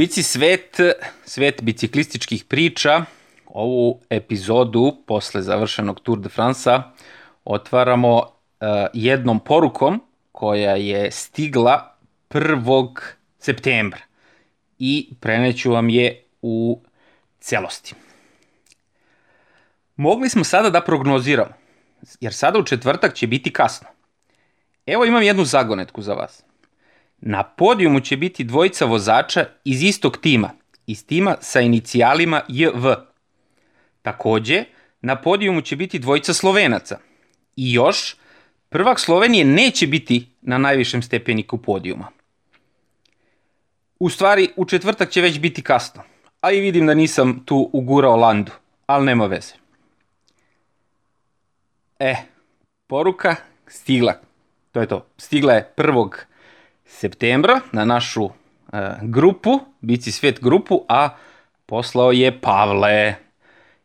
Bici svet, svet biciklističkih priča, ovu epizodu posle završenog Tour de France-a otvaramo uh, jednom porukom koja je stigla 1. septembra i preneću vam je u celosti. Mogli smo sada da prognoziramo, jer sada u četvrtak će biti kasno. Evo imam jednu zagonetku za vas. Na podijumu će biti dvojica vozača iz istog tima, iz tima sa inicijalima JV. Takođe, na podijumu će biti dvojica Slovenaca. I još, prvak Slovenije neće biti na najvišem stepeniku podijuma. U stvari, u četvrtak će već biti kasno, a i vidim da nisam tu ugurao landu, ali nema veze. E, poruka stigla. To je to. Stigla je 1. septembra na našu e, grupu, Bici svet grupu, a poslao je Pavle.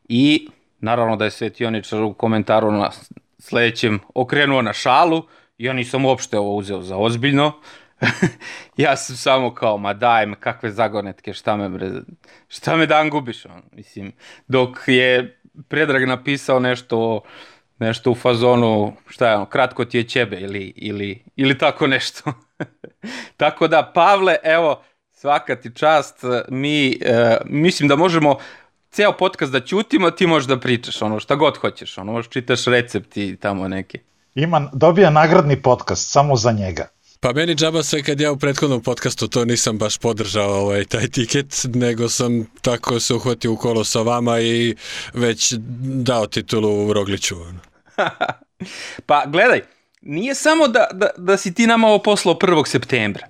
I naravno da je Svetioničar u komentaru na sledećem okrenuo na šalu ja nisam uopšte ovo uzeo za ozbiljno. ja sam samo kao, ma daj me, kakve zagonetke, šta me, bre, šta me dan gubiš, on. mislim, dok je Predrag napisao nešto nešto u fazonu, šta je ono, kratko ti je ćebe ili, ili, ili tako nešto. tako da, Pavle, evo, svaka ti čast, mi, e, mislim da možemo ceo podcast da ćutimo, ti možeš da pričaš, ono, šta god hoćeš, ono, možeš čitaš recepti tamo neke. Ima, dobija nagradni podcast samo za njega. Pa meni džaba sve kad ja u prethodnom podcastu to nisam baš podržao ovaj, taj tiket, nego sam tako se uhvatio u kolo sa vama i već dao titulu u Rogliću. pa gledaj, nije samo da, da, da si ti nama ovo poslao 1. septembra,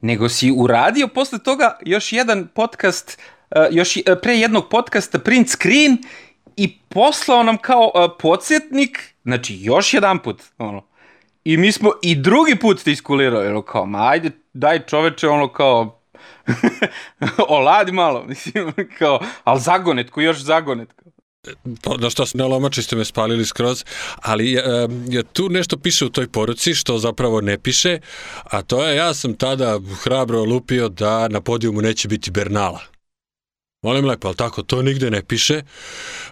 nego si uradio posle toga još jedan podcast, uh, još uh, pre jednog podcasta print screen i poslao nam kao uh, podsjetnik, znači još jedan put, ono, I mi smo i drugi put te iskulirali, ono kao, ma ajde, daj čoveče, ono kao, oladi malo, mislim, kao, ali zagonetko, još zagonetko. Da šta, ne lomači ste me spalili skroz, ali e, tu nešto piše u toj poruci što zapravo ne piše, a to je ja sam tada hrabro lupio da na podijumu neće biti Bernala. Molim lepo, ali tako, to nigde ne piše.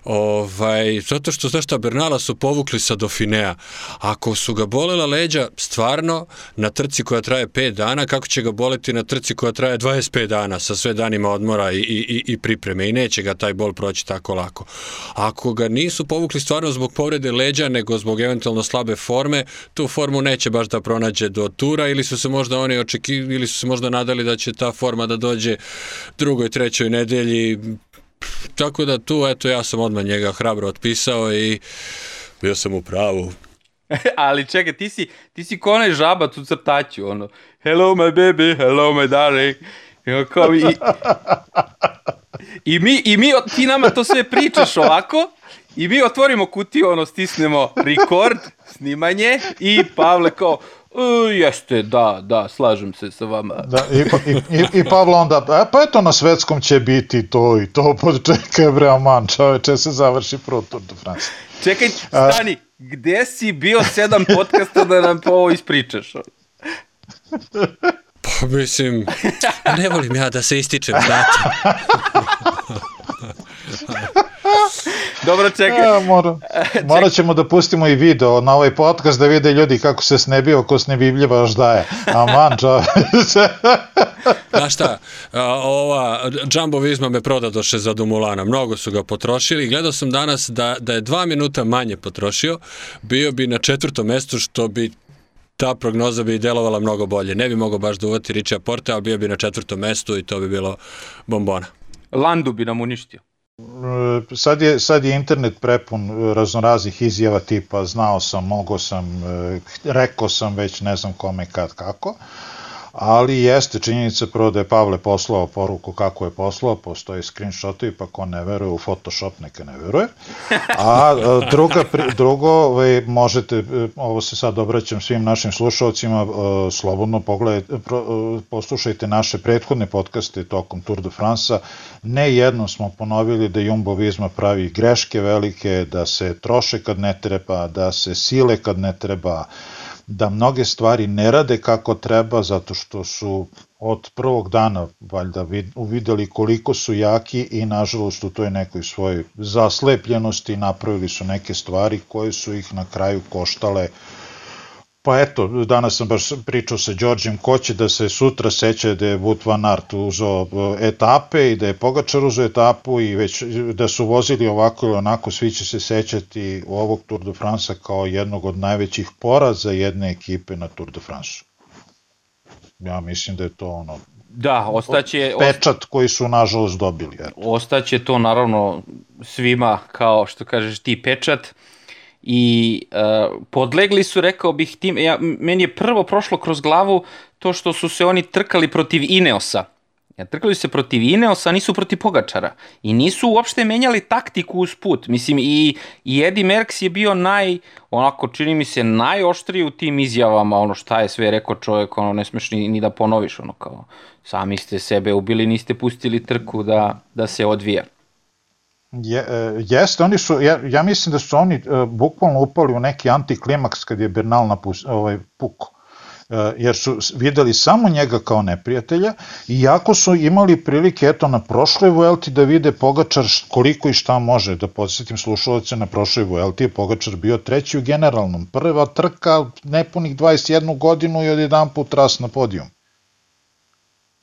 Ovaj, zato što, znaš šta, Bernala su povukli sa Dauphinea. Ako su ga bolela leđa, stvarno, na trci koja traje 5 dana, kako će ga boleti na trci koja traje 25 dana, sa sve danima odmora i, i, i pripreme. I neće ga taj bol proći tako lako. Ako ga nisu povukli stvarno zbog povrede leđa, nego zbog eventualno slabe forme, tu formu neće baš da pronađe do tura, ili su se možda oni očekivali, ili su se možda nadali da će ta forma da dođe drugoj, trećoj nedelji tako da tu, eto, ja sam odmah njega hrabro otpisao i bio sam u pravu. Ali čekaj, ti si, ti si ko onaj žabac u crtaću, ono, hello my baby, hello my darling, i, kao, i, i, mi, i mi, ti nama to sve pričaš ovako, i mi otvorimo kutiju, ono, stisnemo record, snimanje, i Pavle kao, E, jeste, da, da, slažem se sa vama. Da, i, i, i, i Pavlo onda, a pa eto na svetskom će biti to i to, čekaj bre, aman, čoveče, se završi prvo Tour de France. Čekaj, stani, a... gde si bio sedam podcasta da nam po ovo ispričaš? Pa mislim, ne volim ja da se ističem, znate. Dobro, čekaj. Ja, mora, morat ćemo da pustimo i video na ovaj podcast da vide ljudi kako se snebio ko snebibljiva još daje. Aman, čoveče. Znaš šta, ova Jumbo Visma me prodadoše za Dumulana, mnogo su ga potrošili. Gledao sam danas da, da je dva minuta manje potrošio, bio bi na četvrtom mestu što bi ta prognoza bi delovala mnogo bolje. Ne bi mogao baš da uvati Ričija Porte, ali bio bi na četvrtom mestu i to bi bilo bombona. Landu bi nam uništio. E, sad je, sad je internet prepun raznoraznih izjava tipa znao sam, mogo sam, e, rekao sam već ne znam kome kad kako, ali jeste činjenica prvo da je Pavle poslao poruku kako je poslao, postoji screenshotovi pa ko ne veruje u Photoshop neka ne veruje, a e, druga, drugo ovaj, možete, ovo se sad obraćam svim našim slušalcima, slobodno pogledajte, poslušajte naše prethodne podcaste tokom Tour de France-a, Ne jednom smo ponovili da Jumbo Visma pravi greške velike, da se troše kad ne treba, da se sile kad ne treba, da mnoge stvari ne rade kako treba zato što su od prvog dana valjda uvideli koliko su jaki i nažalost u toj nekoj svojoj zaslepljenosti napravili su neke stvari koje su ih na kraju koštale Pa eto, danas sam baš pričao sa Đorđem ko će da se sutra seća da je Wout van Aert uzao e, etape i da je Pogačar uzao etapu i već da su vozili ovako ili onako, svi će se sećati ovog Tour de France kao jednog od najvećih poraza jedne ekipe na Tour de France. Ja mislim da je to ono Da, ostaće... Pečat koji su nažalost dobili. Eto. Ostaće to naravno svima kao što kažeš ti pečat i uh, podlegli su, rekao bih, tim, ja, meni je prvo prošlo kroz glavu to što su se oni trkali protiv Ineosa. Ja, trkali su se protiv Ineosa, nisu protiv Pogačara. I nisu uopšte menjali taktiku uz put. Mislim, i, i Eddie Merckx je bio naj, onako, čini mi se, najoštriji u tim izjavama, ono šta je sve rekao čovjek, ono, ne smeš ni, ni da ponoviš, ono, kao, sami ste sebe ubili, niste pustili trku da, da se odvija. Je, e, jeste, oni su, ja, ja mislim da su oni uh, bukvalno upali u neki antiklimaks kad je Bernal napus, ovaj, puko. Uh, jer su videli samo njega kao neprijatelja, iako su imali prilike, eto, na prošloj Vuelti da vide Pogačar koliko i šta može, da podsjetim slušalce na prošloj Vuelti je Pogačar bio treći u generalnom. Prva trka, nepunih 21 godinu i od jedan put ras na podijum.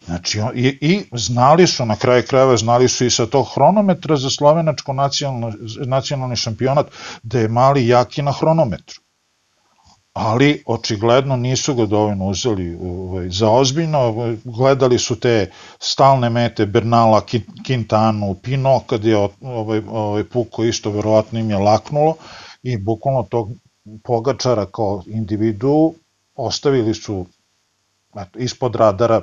Znači, i, i znali su, na kraju krajeva, znali su i sa tog hronometra za slovenačko nacionalno, nacionalni šampionat da je mali jaki na hronometru. Ali, očigledno, nisu ga dovoljno uzeli ovaj, za ozbiljno, gledali su te stalne mete Bernala, Quintanu, Pino, kad je ovaj, ovaj puko isto, verovatno im je laknulo i bukvalno tog pogačara kao individu ostavili su eto, ispod radara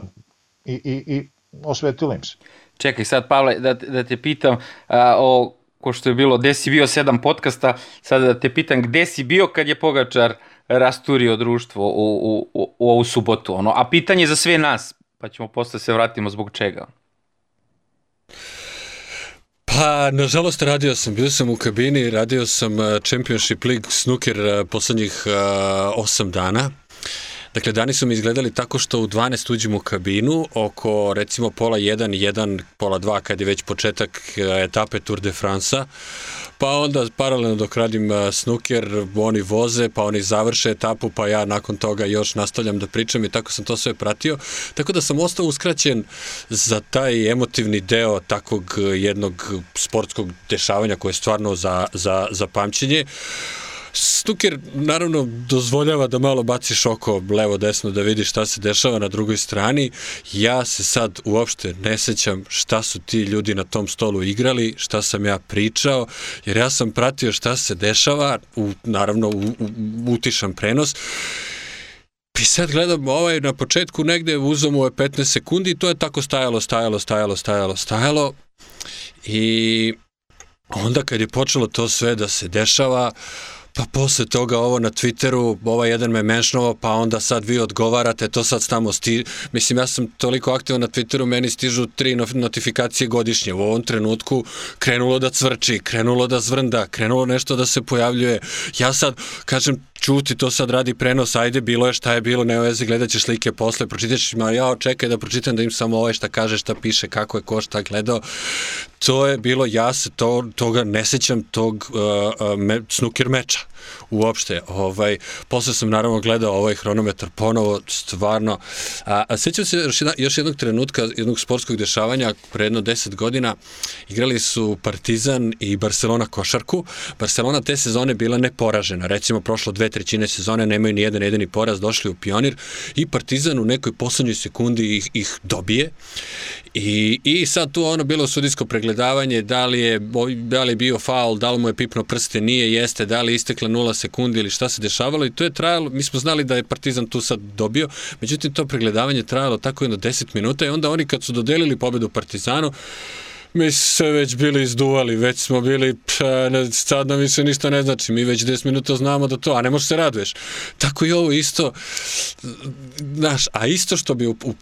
i, i, i osvetilo im se. Čekaj sad, Pavle, da, da te pitam a, o, ko što je bilo, gde si bio sedam podcasta, sad da te pitam gde si bio kad je Pogačar rasturio društvo u, u, u, u ovu subotu, ono, a pitanje za sve nas, pa ćemo posle se vratimo zbog čega. Pa, nažalost, radio sam, bio sam u kabini, radio sam Championship League snooker poslednjih uh, 8 dana. Dakle, dani su mi izgledali tako što u 12 uđem u kabinu, oko recimo pola 1, 1, pola 2, kad je već početak e, etape Tour de France-a, pa onda paralelno dok radim e, snuker, oni voze, pa oni završe etapu, pa ja nakon toga još nastavljam da pričam i tako sam to sve pratio. Tako da sam ostao uskraćen za taj emotivni deo takvog e, jednog sportskog dešavanja koje je stvarno za, za, za pamćenje. Uh, Stuker naravno dozvoljava da malo baciš oko levo desno da vidiš šta se dešava na drugoj strani. Ja se sad uopšte ne sećam šta su ti ljudi na tom stolu igrali, šta sam ja pričao, jer ja sam pratio šta se dešava, u, naravno u, u, utišan prenos. I sad gledam ovaj na početku negde uzom mu je 15 sekundi i to je tako stajalo, stajalo, stajalo, stajalo, stajalo. I onda kad je počelo to sve da se dešava, Pa posle toga ovo na Twitteru, ovaj jedan me menšnovao, pa onda sad vi odgovarate, to sad tamo sti... Mislim, ja sam toliko aktivan na Twitteru, meni stižu tri notifikacije godišnje. U ovom trenutku krenulo da cvrči, krenulo da zvrnda, krenulo nešto da se pojavljuje. Ja sad, kažem, čuti, to sad radi prenos, ajde, bilo je šta je bilo, ne veze, gledat ćeš slike posle, pročitaš, ma ja čekaj da pročitam da im samo ovaj šta kaže, šta piše, kako je ko šta gledao. To je bilo, ja se to, toga ne sećam, tog uh, uh, me, snooker meča uopšte. Ovaj, posle sam naravno gledao ovaj hronometar ponovo, stvarno. A, a sećam se još, jedna, još jednog trenutka, jednog sportskog dešavanja, pre jedno deset godina, igrali su Partizan i Barcelona košarku. Barcelona te sezone bila neporažena. Recimo, prošlo dve trećine sezone, nemaju ni jedan jedini poraz, došli u pionir i Partizan u nekoj poslednjoj sekundi ih, ih dobije. I, I sad tu ono bilo sudijsko pregledavanje, da li je, da li bio faul, da li mu je pipno prste, nije, jeste, da li je istekla 0 sekundi ili šta se dešavalo i to je trajalo, mi smo znali da je Partizan tu sad dobio, međutim to pregledavanje trajalo tako jedno 10 minuta i onda oni kad su dodelili pobedu Partizanu, mi se već bili izduvali, već smo bili, pa, ne, sad nam više ništa ne znači, mi već 10 minuta znamo da to, a ne možeš se raduješ. Tako i ovo isto, znaš, a isto što bi, u, u,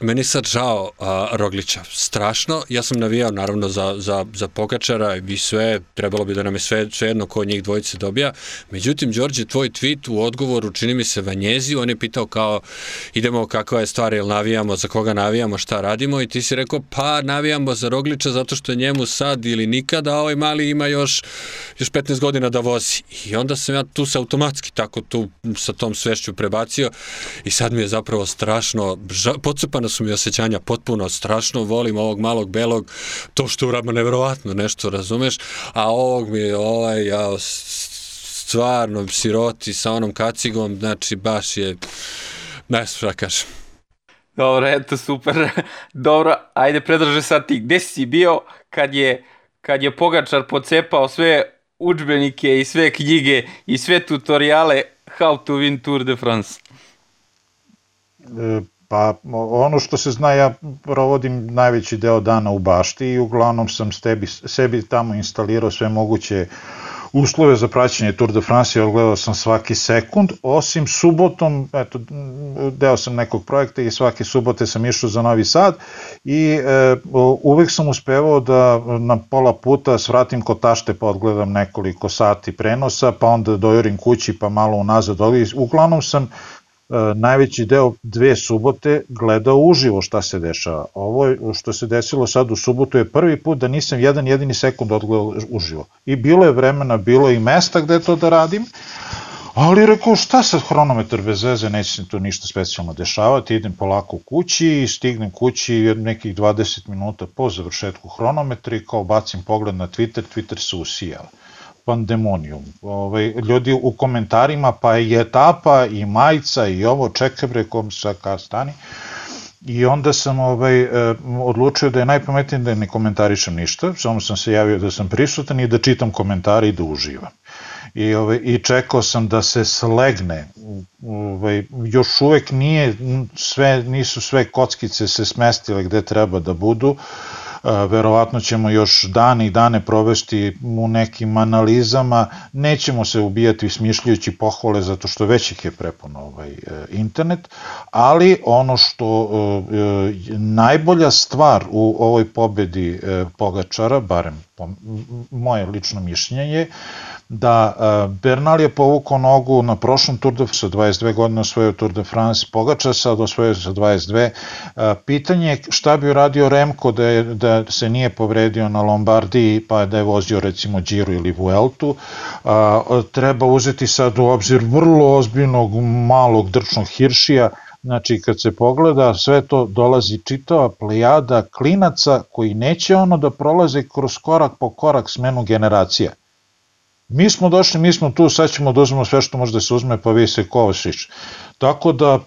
meni sad žao a, Roglića, strašno, ja sam navijao naravno za, za, za Pogačara i sve, trebalo bi da nam je sve, sve jedno ko od njih dvojice dobija, međutim, Đorđe, tvoj tweet u odgovoru čini mi se Vanjezi, on je pitao kao, idemo kakva je stvar, jel navijamo, za koga navijamo, šta radimo? I ti si rekao, pa navijamo za Roglića zato što njemu sad ili nikada, a ovaj mali ima još, još 15 godina da vozi. I onda sam ja tu se automatski tako tu sa tom svešću prebacio i sad mi je zapravo strašno, ža, pocepana su mi osjećanja potpuno, strašno volim ovog malog belog, to što urama neverovatno nešto, razumeš, a ovog mi je ovaj, ja stvarno siroti sa onom kacigom, znači baš je, ne šta kažem. Dobro, eto, super. Dobro, ajde, predrže sad ti. Gde si bio kad je, kad je Pogačar pocepao sve učbenike i sve knjige i sve tutoriale How to win Tour de France? E, pa ono što se zna, ja provodim najveći deo dana u bašti i uglavnom sam sebi, sebi tamo instalirao sve moguće uslove za praćenje Tour de France, ja gledao sam svaki sekund, osim subotom, eto, deo sam nekog projekta i svake subote sam išao za Novi Sad i e, uvek sam uspevao da na pola puta svratim kod tašte pa odgledam nekoliko sati prenosa, pa onda dojurim kući pa malo unazad. Uglavnom sam najveći deo dve subote gledao uživo šta se dešava. Ovo što se desilo sad u subotu je prvi put da nisam jedan jedini sekund odgledao uživo. I bilo je vremena, bilo je i mesta gde to da radim, ali rekao šta sad hronometar bez veze, neće se tu ništa specijalno dešavati, idem polako kući i stignem kući nekih 20 minuta po završetku hronometra i kao bacim pogled na Twitter, Twitter se usijao pandemonijum. Ovaj, ljudi u komentarima, pa i etapa, i majica, i ovo, čekaj bre, kom sa stani. I onda sam ovaj, e, odlučio da je najpametnije da ne komentarišem ništa, samo sam se javio da sam prisutan i da čitam komentare i da uživam. I, ovaj, i čekao sam da se slegne. Ovaj, još uvek nije sve, nisu sve kockice se smestile gde treba da budu. Verovatno ćemo još dane i dane provesti u nekim analizama, nećemo se ubijati smišljujući pohvale zato što već ih je prepuno ovaj, e, internet, ali ono što e, e, najbolja stvar u ovoj pobedi Pogačara, barem po moje lično mišljenje je, da Bernal je povukao nogu na prošlom Tour de France, 22 godine osvojio Tour de France, Pogačar sad osvojio sa 22. Pitanje je šta bi uradio Remko da, je, da se nije povredio na Lombardiji pa da je vozio recimo Giro ili Vueltu. Treba uzeti sad u obzir vrlo ozbiljnog malog drčnog hiršija, Znači, kad se pogleda, sve to dolazi čitava plejada klinaca koji neće ono da prolaze kroz korak po korak smenu generacija mi smo došli, mi smo tu, sad ćemo da uzmemo sve što može da se uzme, pa vi se Kovačić. Tako da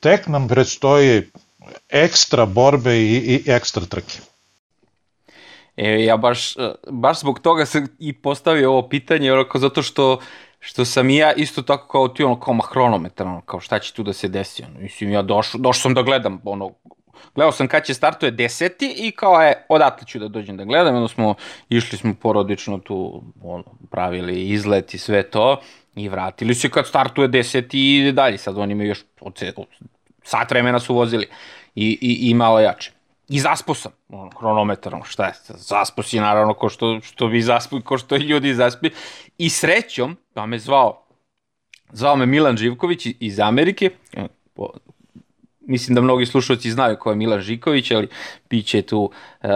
tek nam predstoji ekstra borbe i, i ekstra trke. E, ja baš, baš zbog toga sam i postavio ovo pitanje, onako, zato što što sam i ja isto tako kao ti, ono, kao hronometar, ono, kao šta će tu da se desi, ono, mislim, ja došao, došao sam da gledam, ono, gledao sam kad će startuje deseti i kao je, odatle ću da dođem da gledam, onda smo, išli smo porodično tu, ono, pravili izlet i sve to, i vratili se kad startuje deseti i ide dalje, sad oni imaju još, od, od, sat vremena su vozili i, i, i malo jače. I zaspo sam, ono, hronometar, ono, šta je, zaspo si naravno ko što, što vi zaspi, ko što ljudi zaspi. I srećom, pa me zvao, zvao me Milan Živković iz Amerike, mislim da mnogi slušalci znaju ko je Milan Žiković, ali biće tu uh,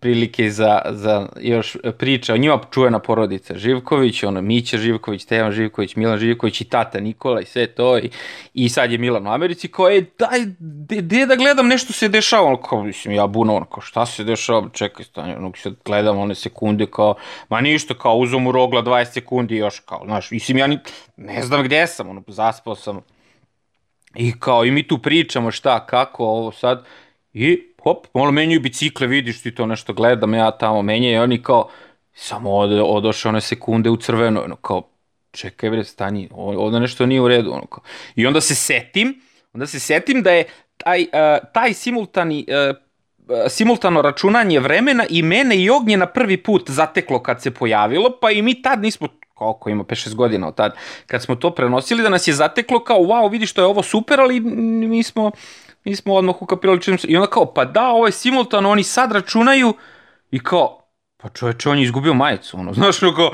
prilike za, za još priča o njima. Čuvena porodica Živković, ono Mića Živković, Tevan Živković, Milan Živković i tata Nikola i sve to. I, i sad je Milan u Americi koji daj, gde da gledam nešto se dešava, ono kao, mislim, ja buno, ono kao, šta se dešava, čekaj, stanje, ono, sad gledam one sekunde kao, ma ništa, kao, uzom u rogla 20 sekundi još, kao, znaš, mislim, ja ni, ne znam gde sam, ono, zaspao sam, I kao, i mi tu pričamo šta, kako, ovo sad, i hop, malo menjaju bicikle, vidiš ti to nešto gledam, ja tamo menjaju, i oni kao, samo ode, odoše one sekunde u crveno, ono kao, čekaj bre, stani, ovde nešto nije u redu, ono kao. I onda se setim, onda se setim da je taj, uh, taj simultani uh, simultano računanje vremena i mene i Ognjena prvi put zateklo kad se pojavilo, pa i mi tad nismo koliko ima 5-6 godina od tad, kad smo to prenosili, da nas je zateklo kao, wow, vidi što je ovo super, ali mi smo, mi smo odmah ukapirali čim se, i onda kao, pa da, ovo je simultano, oni sad računaju, i kao, pa čoveče, on je izgubio majicu, ono, znaš, no kao,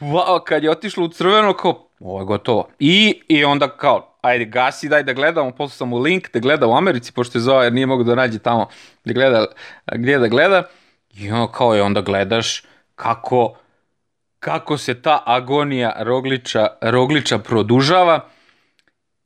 wow, kad je otišlo u crveno, kao, ovo je gotovo. I, i onda kao, ajde, gasi, daj da gledamo, poslao sam mu link da gleda u Americi, pošto je zove, jer nije mogu da nađe tamo da gleda, gdje da gleda. I ono kao je onda gledaš kako, kako se ta agonija Rogliča, Rogliča produžava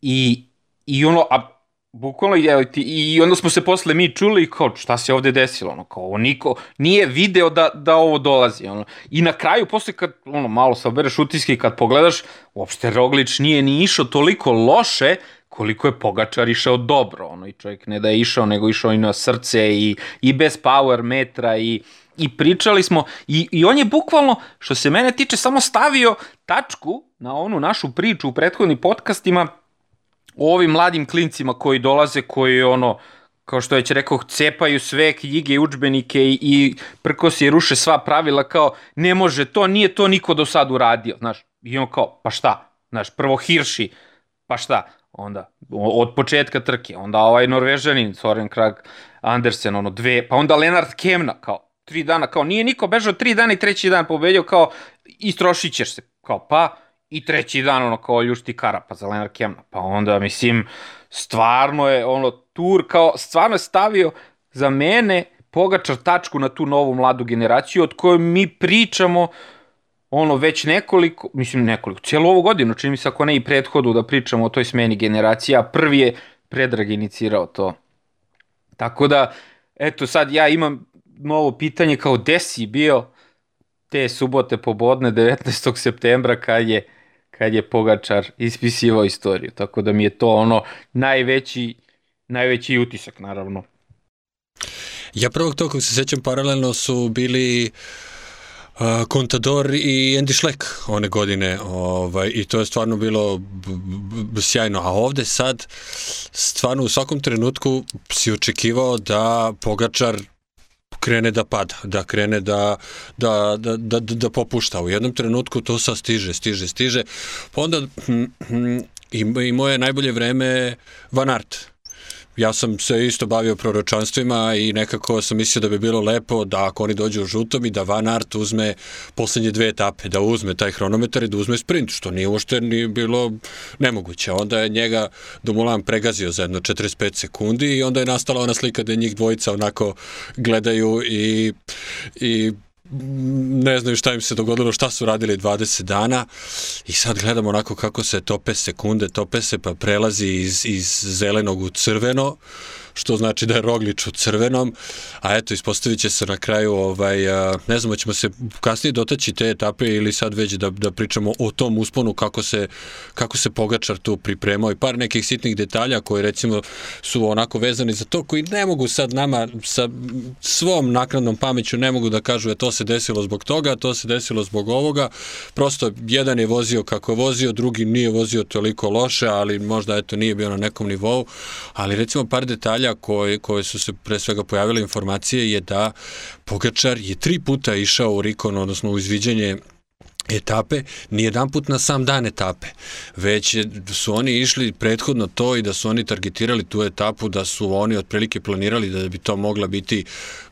i, i ono, a bukvalno je, i onda smo se posle mi čuli kao šta se ovde desilo, ono, kao niko nije video da, da ovo dolazi, ono. I na kraju, posle kad, ono, malo sabereš utiske i kad pogledaš, uopšte Roglič nije ni išao toliko loše, koliko je Pogačar išao dobro, ono, i čovjek ne da je išao, nego išao i na srce i, i bez power metra i, i pričali smo, i, i on je bukvalno, što se mene tiče, samo stavio tačku na onu našu priču u prethodnim podcastima, o ovim mladim klincima koji dolaze, koji ono, kao što već rekao, cepaju sve knjige i učbenike i, i prkosi i ruše sva pravila kao ne može to, nije to niko do sad uradio, znaš. I on kao, pa šta? Znaš, prvo Hirši, pa šta? Onda, od početka trke, onda ovaj Norvežanin, Soren Krag Andersen, ono, dve, pa onda Lenard Kemna, kao, tri dana, kao, nije niko bežao tri dana i treći dan pobedio, kao, istrošit ćeš se, kao, pa, i treći dan ono kao ljušti Karapa za Lenar Kemna. Pa onda, mislim, stvarno je ono tur kao, stvarno je stavio za mene pogačar tačku na tu novu mladu generaciju od kojoj mi pričamo ono već nekoliko, mislim nekoliko, cijelu ovu godinu, čini mi se ako ne i prethodu da pričamo o toj smeni generacija, prvi je Predrag inicirao to. Tako da, eto sad ja imam novo pitanje kao gde si bio te subote pobodne 19. septembra kad je kad je Pogačar ispisivao istoriju. Tako da mi je to ono najveći, najveći utisak, naravno. Ja prvog tog, kako se sećam, paralelno su bili uh, Contador i Andy Schleck one godine ovaj, i to je stvarno bilo sjajno. A ovde sad, stvarno u svakom trenutku si očekivao da Pogačar krene da pada, da krene da, da, da, da, da popušta. U jednom trenutku to sa stiže, stiže, stiže. Pa onda hm, hm, i, i moje najbolje vreme Van Art ja sam se isto bavio proročanstvima i nekako sam mislio da bi bilo lepo da ako oni dođu u žutom i da Van Aert uzme poslednje dve etape, da uzme taj hronometar i da uzme sprint, što nije uopšte ni bilo nemoguće. Onda je njega Dumoulin pregazio za jedno 45 sekundi i onda je nastala ona slika da njih dvojica onako gledaju i, i ne znaju šta im se dogodilo, šta su radili 20 dana i sad gledamo onako kako se tope sekunde, tope se pa prelazi iz, iz zelenog u crveno što znači da je Roglič u crvenom, a eto, ispostavit će se na kraju, ovaj, ne znamo, ćemo se kasnije dotaći te etape ili sad već da, da pričamo o tom usponu, kako se, kako se Pogačar tu pripremao i par nekih sitnih detalja koji recimo su onako vezani za to, koji ne mogu sad nama sa svom naknadnom pameću ne mogu da kažu da to se desilo zbog toga, to se desilo zbog ovoga, prosto jedan je vozio kako je vozio, drugi nije vozio toliko loše, ali možda eto nije bio na nekom nivou, ali recimo par detalja detalja koje, koje su se pre svega pojavile informacije je da Pogačar je tri puta išao u Rikon, odnosno u izviđanje etape, ni jedan put na sam dan etape, već su oni išli prethodno to i da su oni targetirali tu etapu, da su oni otprilike planirali da bi to mogla biti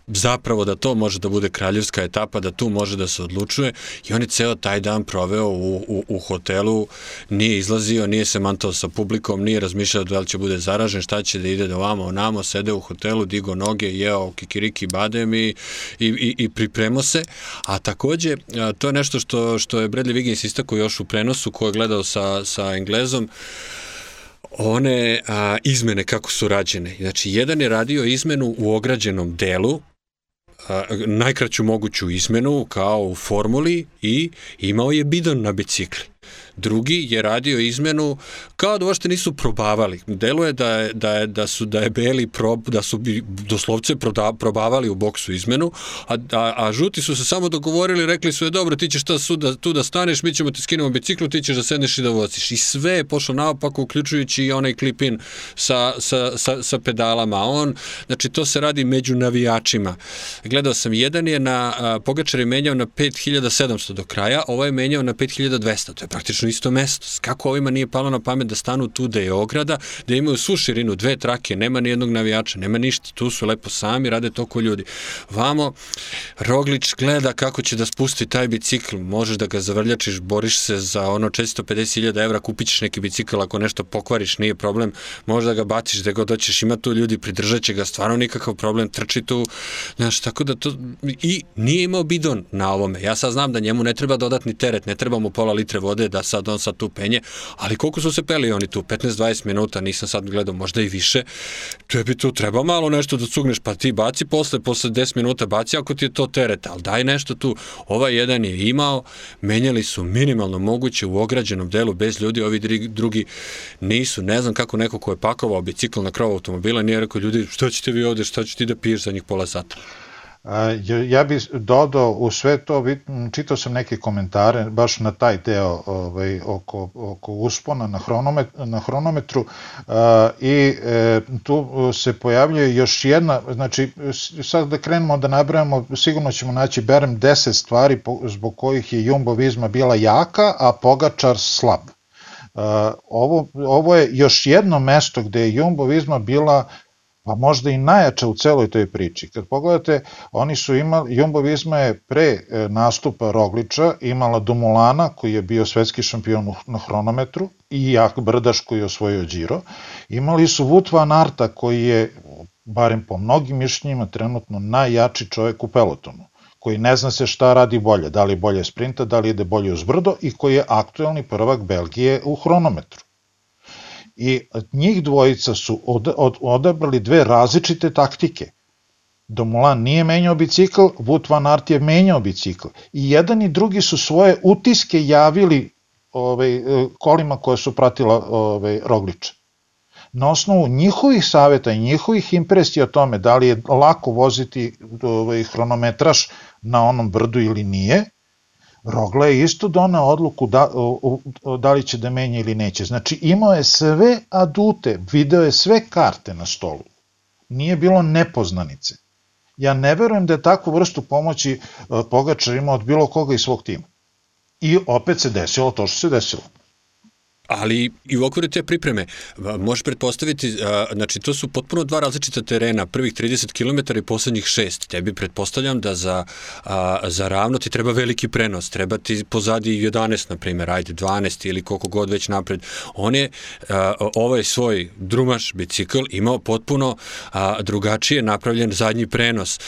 zapravo da to može da bude kraljevska etapa, da tu može da se odlučuje i on je ceo taj dan proveo u, u, u hotelu, nije izlazio, nije se mantao sa publikom, nije razmišljao da li će bude zaražen, šta će da ide da ovamo, onamo, sede u hotelu, digo noge, jeo kikiriki badem i, i, i, i pripremao se, a takođe to je nešto što, što je Bradley Wiggins istako još u prenosu ko je gledao sa, sa Englezom, one a, izmene kako su rađene. Znači, jedan je radio izmenu u ograđenom delu, najkraću moguću izmenu kao u formuli i imao je bidon na bicikli. Drugi je radio izmenu kao da uopšte nisu probavali. Deluje da je, da je, da su, da je Beli prob, da su bi doslovce proda, probavali u boksu izmenu, a, a, a žuti su se samo dogovorili, rekli su je dobro, ti ćeš ta suda, tu da staneš, mi ćemo ti skinemo biciklu, ti ćeš da sedneš i da voziš. I sve je pošlo naopako, uključujući i onaj klipin sa, sa, sa, sa pedalama. On, znači, to se radi među navijačima. Gledao sam, jedan je na, Pogačar je menjao na 5700 do kraja, ovo je menjao na 5200, to je praktično isto mesto. Kako ovima nije palo na pamet da stanu tu da je ograda, da imaju svu širinu, dve trake, nema ni jednog navijača, nema ništa, tu su lepo sami, rade toko ljudi. Vamo, Roglič gleda kako će da spusti taj bicikl, možeš da ga zavrljačiš, boriš se za ono 450.000 evra, kupit ćeš neki bicikl, ako nešto pokvariš, nije problem, možda ga baciš da god doćeš, ima tu ljudi, pridržat će ga, stvarno nikakav problem, trči tu, znaš, tako da to, i nije imao bidon na ovome, ja sad znam da njemu ne treba dodatni teret, ne treba mu pola litre vode da sad on sad tu penje, ali koliko su se peli oni tu, 15-20 minuta, nisam sad gledao, možda i više, tebi tu treba malo nešto da cugneš, pa ti baci posle, posle 10 minuta baci ako ti je to teret, ali daj nešto tu, ovaj jedan je imao, menjali su minimalno moguće u ograđenom delu bez ljudi, ovi drugi nisu, ne znam kako neko ko je pakovao bicikl na krov automobila nije rekao ljudi što ćete vi ovde, šta ćete da piješ za njih pola sata. Ja bih dodao u sve to, čitao sam neke komentare baš na taj deo ovaj, oko, oko uspona na, hronometru, na hronometru i e, tu se pojavljuje još jedna, znači sad da krenemo da nabrajamo, sigurno ćemo naći berem 10 stvari zbog kojih je Jumbo Vizma bila jaka, a Pogačar slab. Ovo, ovo je još jedno mesto gde je Jumbo Vizma bila pa možda i najjača u celoj toj priči. Kad pogledate, oni su imali, Jumbo Visma je pre e, nastupa Rogliča imala Dumulana, koji je bio svetski šampion na hronometru, i Jak Brdaš koji je osvojio Giro. Imali su Wout van Arta, koji je, barem po mnogim mišljenjima, trenutno najjači čovek u pelotonu koji ne zna se šta radi bolje, da li bolje sprinta, da li ide bolje uz brdo i koji je aktuelni prvak Belgije u hronometru i njih dvojica su od, od, odabrali dve različite taktike. Domulan nije menjao bicikl, Wout van Aert je menjao bicikl. I jedan i drugi su svoje utiske javili ovaj, kolima koje su pratila ovaj, Rogliča. Na osnovu njihovih saveta i njihovih impresija o tome da li je lako voziti ovaj, hronometraš na onom brdu ili nije, Rogla je isto donao odluku da, o, o, da li će da menja ili neće. Znači imao je sve adute, video je sve karte na stolu. Nije bilo nepoznanice. Ja ne verujem da je takvu vrstu pomoći e, Pogačar imao od bilo koga iz svog tima. I opet se desilo to što se desilo. Ali i u okviru te pripreme možeš pretpostaviti, znači to su potpuno dva različita terena, prvih 30 km i poslednjih 6. Tebi pretpostavljam da za, za ravno ti treba veliki prenos, treba ti pozadi 11, na primjer, ajde 12 ili koliko god već napred. On je ovaj svoj drumaš, bicikl, imao potpuno drugačije napravljen zadnji prenos.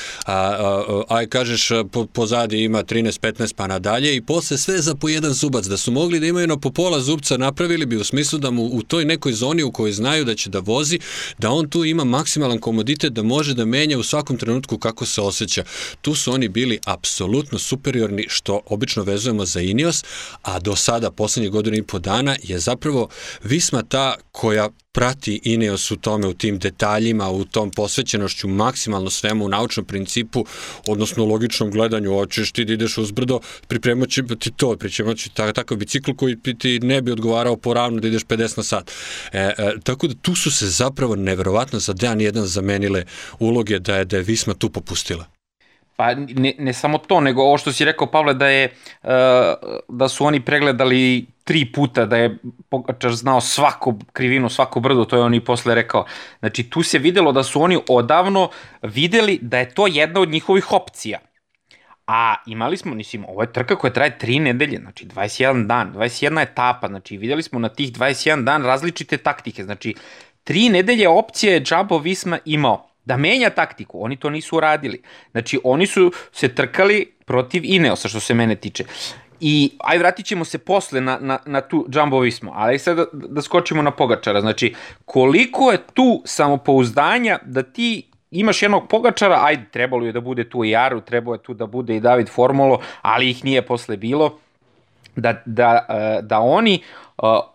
Aj kažeš po, pozadi ima 13-15 pa nadalje i posle sve za po jedan zubac, da su mogli da imaju na po pola zubca napravljen napravili bi u smislu da mu u toj nekoj zoni u kojoj znaju da će da vozi, da on tu ima maksimalan komoditet da može da menja u svakom trenutku kako se osjeća. Tu su oni bili apsolutno superiorni, što obično vezujemo za Ineos, a do sada, poslednje godine i po dana, je zapravo Visma ta koja prati Ineos u tome, u tim detaljima, u tom posvećenošću maksimalno svemu u naučnom principu, odnosno logičnom gledanju, hoćeš ti da ideš uz brdo, pripremaći ti to, pripremaći takav bicikl koji ti ne bi odgovarao poravno da ideš 50 na sat. E, e, tako da tu su se zapravo neverovatno za dan jedan zamenile uloge da je, da je Visma tu popustila. Pa ne, ne samo to, nego ovo što si rekao, Pavle, da je uh, da su oni pregledali tri puta, da je Pogačar znao svaku krivinu, svako brdo, to je on i posle rekao. Znači, tu se videlo da su oni odavno videli da je to jedna od njihovih opcija. A imali smo, mislim, ovo je trka koja traje tri nedelje, znači 21 dan, 21 etapa, znači videli smo na tih 21 dan različite taktike, znači tri nedelje opcije je Jumbo Visma imao da menja taktiku. Oni to nisu uradili. Znači, oni su se trkali protiv Ineosa, što se mene tiče. I aj vratit ćemo se posle na, na, na tu Jumbo Visma, ali sad da, da skočimo na Pogačara. Znači, koliko je tu samopouzdanja da ti imaš jednog Pogačara, ajde, trebalo je da bude tu i Aru, trebalo je tu da bude i David Formulo, ali ih nije posle bilo da, da, e, da oni e,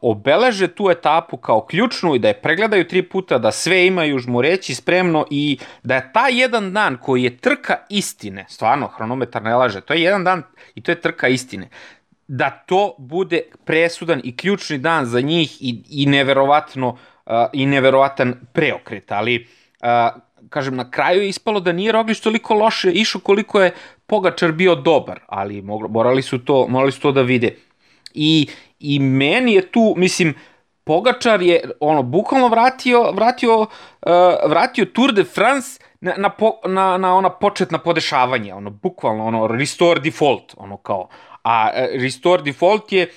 obeleže tu etapu kao ključnu i da je pregledaju tri puta, da sve imaju žmureći spremno i da je ta jedan dan koji je trka istine, stvarno, hronometar ne laže, to je jedan dan i to je trka istine, da to bude presudan i ključni dan za njih i, i neverovatno uh, i neverovatan preokret, ali uh, kažem, na kraju je ispalo da nije Roglič toliko loše išao koliko je Pogačar bio dobar, ali morali su to, morali su to da vide. I, I meni je tu, mislim, Pogačar je ono bukvalno vratio vratio uh, vratio Tour de France na, na, po, na, na ona početna podešavanja, ono bukvalno ono restore default, ono kao a uh, restore default je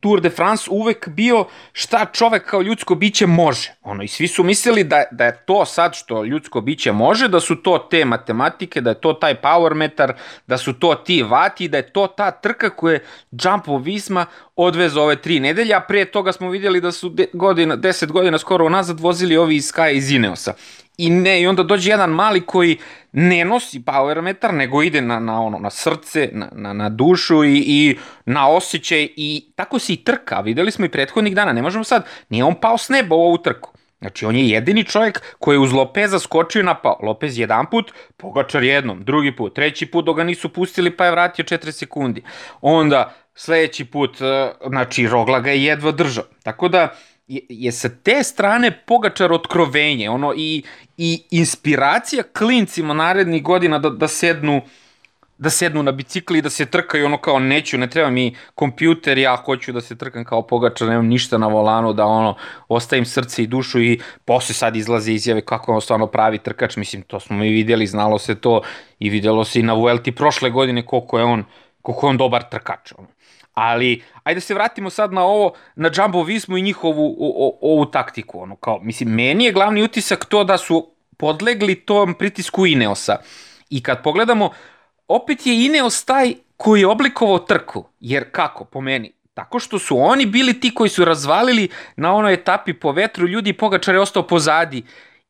Tour de France uvek bio šta čovek kao ljudsko biće može. Ono, I svi su mislili da, da je to sad što ljudsko biće može, da su to te matematike, da je to taj power metar, da su to ti vati, da je to ta trka koje Jumpo Visma odveze ove tri nedelja, a pre toga smo vidjeli da su de, godina, 10 godina skoro nazad vozili ovi iz Sky iz Ineosa. I ne, i onda dođe jedan mali koji ne nosi power metar, nego ide na, na, ono, na srce, na, na, na dušu i, i na osjećaj i tako se i trka. Videli smo i prethodnih dana, ne možemo sad, nije on pao s neba u ovu trku. Znači, on je jedini čovjek koji je uz Lopeza skočio i napao. Lopez jedan put, Pogačar jednom, drugi put, treći put dok ga nisu pustili pa je vratio 4 sekundi. Onda, sledeći put, e, znači, Rogla ga je jedva držao. Tako da, je, je sa te strane Pogačar otkrovenje, ono, i, i inspiracija klincima narednih godina da, da sednu da sednu na bicikli i da se trkaju ono kao neću, ne treba mi kompjuter, ja hoću da se trkam kao pogačar, nemam ništa na volanu, da ono, ostavim srce i dušu i posle sad izlaze izjave kako on stvarno pravi trkač, mislim, to smo mi videli, znalo se to i videlo se i na Vuelti prošle godine koliko je on, koliko je on dobar trkač. Ono. Ali, ajde se vratimo sad na ovo, na Jumbo Vismu i njihovu o, o, ovu taktiku. Ono, kao, mislim, meni je glavni utisak to da su podlegli tom pritisku Ineosa. I kad pogledamo, opet je Ineos taj koji je oblikovao trku. Jer kako, po meni? Tako što su oni bili ti koji su razvalili na onoj etapi po vetru, ljudi Pogačar je ostao pozadi.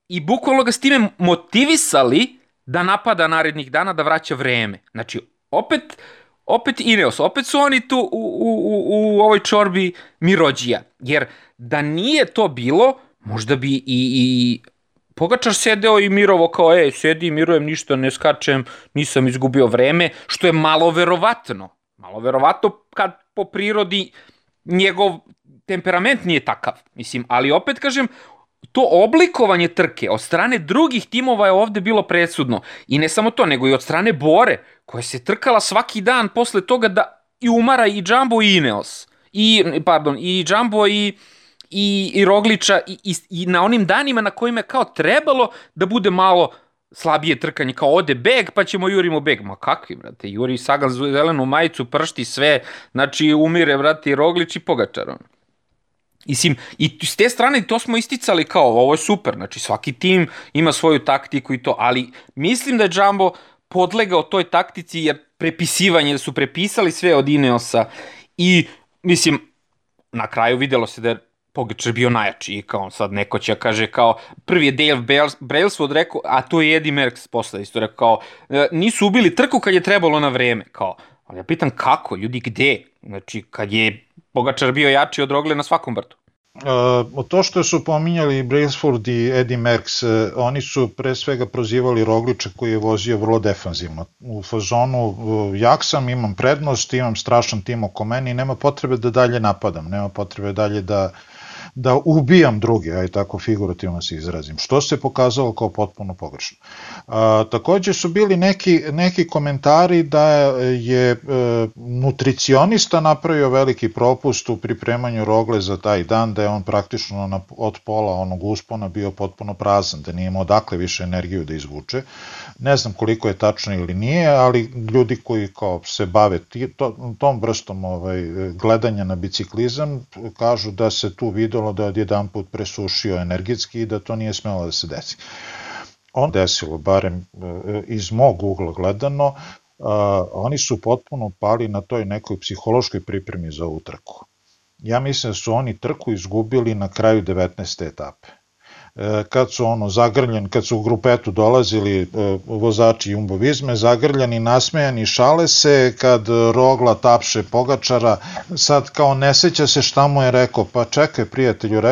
I bukvalno ga s time motivisali da napada narednih dana, da vraća vreme. Znači, opet opet Ineos, opet su oni tu u, u, u, u ovoj čorbi Mirođija. Jer da nije to bilo, možda bi i, i Pogačar sedeo i mirovo kao, ej, sedi, mirujem, ništa ne skačem, nisam izgubio vreme, što je malo verovatno. Malo verovatno kad po prirodi njegov temperament nije takav. Mislim, ali opet kažem, to oblikovanje trke od strane drugih timova je ovde bilo presudno. I ne samo to, nego i od strane Bore, koja se trkala svaki dan posle toga da i umara i Jumbo i Ineos. I, pardon, i Jumbo i, i, i Rogliča i, i, i na onim danima na kojima je kao trebalo da bude malo slabije trkanje, kao ode beg, pa ćemo jurimo beg. Ma kakvi, brate, juri Sagan zelenu majicu, pršti sve, znači umire, brate, i Roglič i Pogačar. Ono. Mislim, i s te strane to smo isticali kao, ovo je super, znači svaki tim ima svoju taktiku i to, ali mislim da je Jumbo podlegao toj taktici jer prepisivanje, da su prepisali sve od Ineosa i mislim, na kraju videlo se da je Pogačar bio najjači i kao sad neko će kaže kao prvi je Dale Brailsford rekao, a to je Eddie Merckx posle isto rekao kao e, nisu ubili trku kad je trebalo na vreme, kao ali ja pitam kako, ljudi gde? Znači kad je Pogačar bio jači od Rogle na svakom vrtu. Uh, to što su pominjali Brailsford i Eddie Merckx, uh, oni su pre svega prozivali Rogliča koji je vozio vrlo defanzivno. U fazonu, uh, jak sam, imam prednost, imam strašan tim oko meni nema potrebe da dalje napadam, nema potrebe dalje da uh, da ubijam druge, aj tako figurativno se izrazim, što se pokazalo kao potpuno pogrešno. A, takođe su bili neki, neki komentari da je e, nutricionista napravio veliki propust u pripremanju rogle za taj dan, da je on praktično na, od pola onog uspona bio potpuno prazan, da nije imao odakle više energiju da izvuče. Ne znam koliko je tačno ili nije, ali ljudi koji kao se bave to, tom vrstom ovaj, gledanja na biciklizam kažu da se tu videlo da je odjedan put presušio energetski i da to nije smelo da se desi. On desilo, barem e, iz mog ugla gledano, oni su potpuno pali na toj nekoj psihološkoj pripremi za ovu trku. Ja mislim da su oni trku izgubili na kraju 19. etape kad su ono zagrljen, kad su u grupetu dolazili e, vozači Jumbo Vizme, zagrljani, nasmejani, šale se, kad Rogla tapše Pogačara, sad kao ne seća se šta mu je rekao, pa čekaj prijatelju,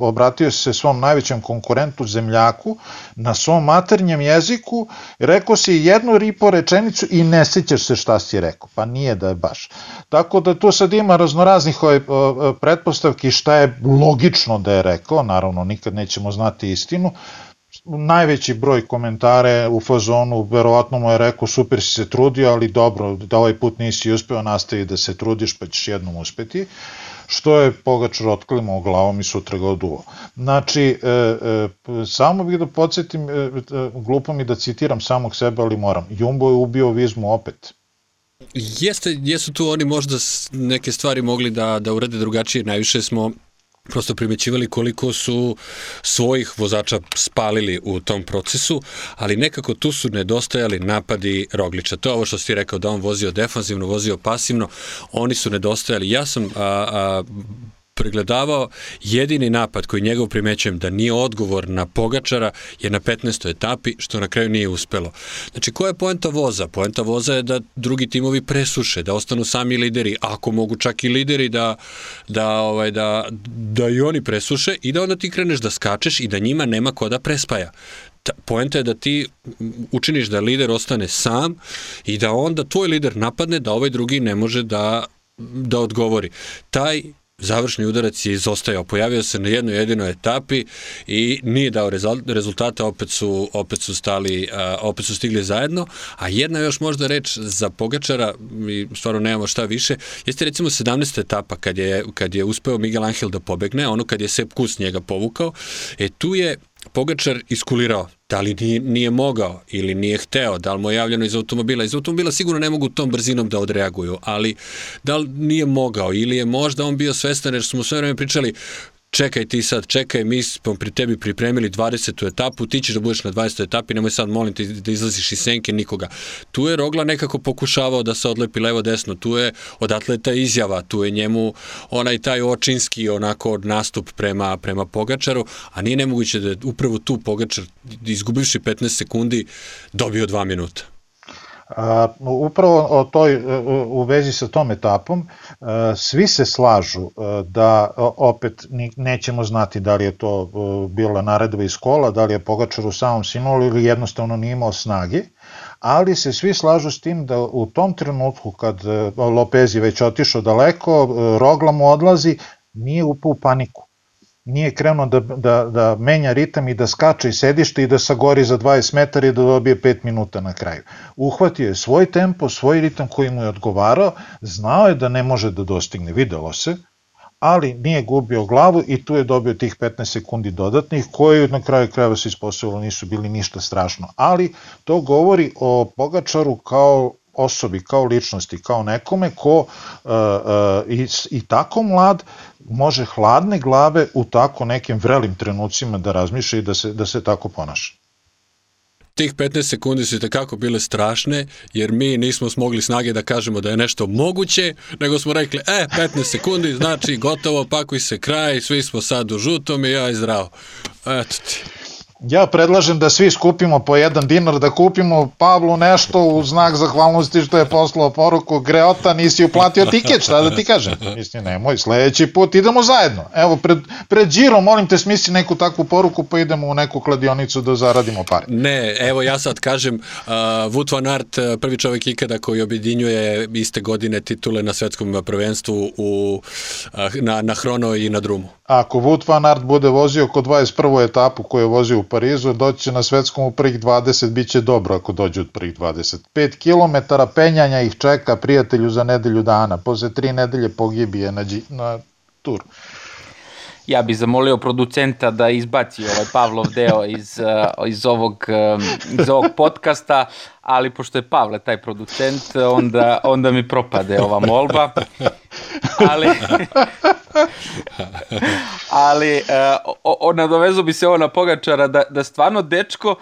obratio se svom najvećem konkurentu zemljaku na svom maternjem jeziku, rekao si jednu ripo rečenicu i ne sećaš se šta si rekao, pa nije da je baš. Tako da tu sad ima raznoraznih ovaj, pretpostavki šta je logično da je rekao, naravno nikad nećemo znati istinu, najveći broj komentare u fazonu, verovatno mu je rekao super si se trudio, ali dobro, da ovaj put nisi uspeo, nastavi da se trudiš pa ćeš jednom uspeti, što je Pogačar otklimao glavom i sutra ga oduo. Znači, e, e, samo bih da podsjetim, e, e, glupo mi da citiram samog sebe, ali moram, Jumbo je ubio Vizmu opet, Jeste, jesu tu oni možda neke stvari mogli da, da urade drugačije. Najviše smo prosto primećivali koliko su svojih vozača spalili u tom procesu, ali nekako tu su nedostajali napadi Rogliča. To je ovo što si rekao da on vozio defanzivno, vozio pasivno, oni su nedostajali. Ja sam a, a, pregledavao jedini napad koji njegov primećujem da nije odgovor na Pogačara je na 15. etapi, što na kraju nije uspelo. Znači, koja je poenta voza? Poenta voza je da drugi timovi presuše, da ostanu sami lideri, ako mogu čak i lideri da, da, ovaj, da, da i oni presuše i da onda ti kreneš da skačeš i da njima nema ko da prespaja poenta je da ti učiniš da lider ostane sam i da onda tvoj lider napadne da ovaj drugi ne može da da odgovori. Taj završni udarac je izostajao. Pojavio se na jednoj jedinoj etapi i nije dao rezultata, opet su, opet su stali, opet su stigli zajedno, a jedna još možda reč za Pogačara, mi stvarno nemamo šta više, jeste recimo 17. etapa kad je, kad je uspeo Miguel Angel da pobegne, ono kad je Sepp Kus njega povukao, e tu je Pogačar iskulirao, da li nije, nije mogao ili nije hteo, da li mu je javljeno iz automobila. Iz automobila sigurno ne mogu tom brzinom da odreaguju, ali da li nije mogao ili je možda on bio svestan jer smo sve vreme pričali čekaj ti sad, čekaj, mi smo pri tebi pripremili 20. etapu, ti ćeš da budeš na 20. etapi, nemoj sad molim ti da izlaziš iz senke nikoga. Tu je Rogla nekako pokušavao da se odlepi levo desno, tu je od atleta izjava, tu je njemu onaj taj očinski onako nastup prema, prema Pogačaru, a nije nemoguće da je upravo tu Pogačar, izgubivši 15 sekundi, dobio 2 minuta. Upravo o toj, e, u vezi sa tom etapom, e, svi se slažu e, da opet nećemo znati da li je to bila naredba iz kola, da li je Pogačar u samom sinolu ili jednostavno nije imao snage, ali se svi slažu s tim da u tom trenutku kad Lopez je već otišao daleko, Rogla mu odlazi, nije upao u paniku nije krenuo da, da, da menja ritam i da skače i sedište i da sagori za 20 metara i da dobije 5 minuta na kraju. Uhvatio je svoj tempo, svoj ritam koji mu je odgovarao, znao je da ne može da dostigne, videlo se, ali nije gubio glavu i tu je dobio tih 15 sekundi dodatnih koji na kraju krajeva se ispostavilo nisu bili ništa strašno. Ali to govori o Pogačaru kao osobi, kao ličnosti, kao nekome ko uh, uh, i, i tako mlad može hladne glave u tako nekim vrelim trenucima da razmišlja i da se, da se tako ponaša. Tih 15 sekundi su tekako bile strašne, jer mi nismo smogli snage da kažemo da je nešto moguće, nego smo rekli, e, 15 sekundi, znači gotovo, pakuj se kraj, svi smo sad u žutom i ja i zdravo. Eto ti. Ja predlažem da svi skupimo po jedan dinar, da kupimo Pavlu nešto u znak zahvalnosti što je poslao poruku Greota, nisi uplatio tiket, šta da ti kažem? Mislim, nemoj, sledeći put idemo zajedno. Evo, pred, pred Giro, molim te, smisli neku takvu poruku, pa idemo u neku kladionicu da zaradimo pare. Ne, evo ja sad kažem, uh, Wout van Aert, prvi čovjek ikada koji objedinjuje iste godine titule na svetskom prvenstvu u, uh, na, na Hrono i na Drumu. Ako Wout van Aert bude vozio oko 21. etapu koju je vozio u Parizu, doći na svetskom u prvih 20, bit će dobro ako dođe od prvih 20. 5 km penjanja ih čeka prijatelju za nedelju dana, posle tri nedelje pogibije na, na tur. Ja bih zamolio producenta da izbaci ovaj Pavlov deo iz, uh, iz, ovog, um, iz ovog podcasta, ali pošto je Pavle taj producent, onda, onda mi propade ova molba. Ali, ali uh, o, o, nadovezu bi se ovo na Pogačara da, da stvarno dečko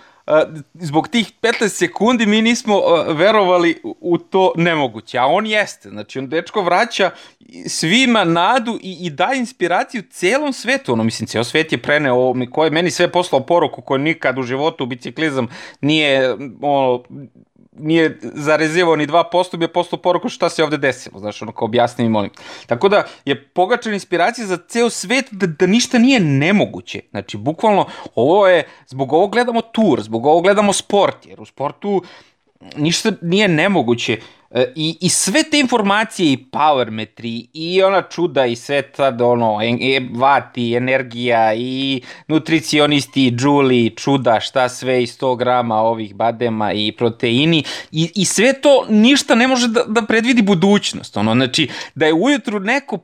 zbog tih 15 sekundi mi nismo verovali u to nemoguće, a on jeste. Znači, on dečko vraća svima nadu i, i daje inspiraciju celom svetu. Ono, mislim, ceo svet je preneo, ko je meni sve poslao poruku koju nikad u životu biciklizam nije ono, nije zarezivao ni 2%, bi je poslao poruku šta se ovde desilo, znaš, ono kao objasni mi molim. Tako da je pogačan inspiracija za ceo svet da, da ništa nije nemoguće. Znači, bukvalno, ovo je, zbog ovog gledamo tur, zbog ovog gledamo sport, jer u sportu ništa nije nemoguće. E, I, I sve te informacije i power metri i ona čuda i sve tad ono, e, vati, energija i nutricionisti, džuli, čuda, šta sve i 100 grama ovih badema i proteini i, i sve to ništa ne može da, da predvidi budućnost. Ono, znači, da je ujutru neko uh,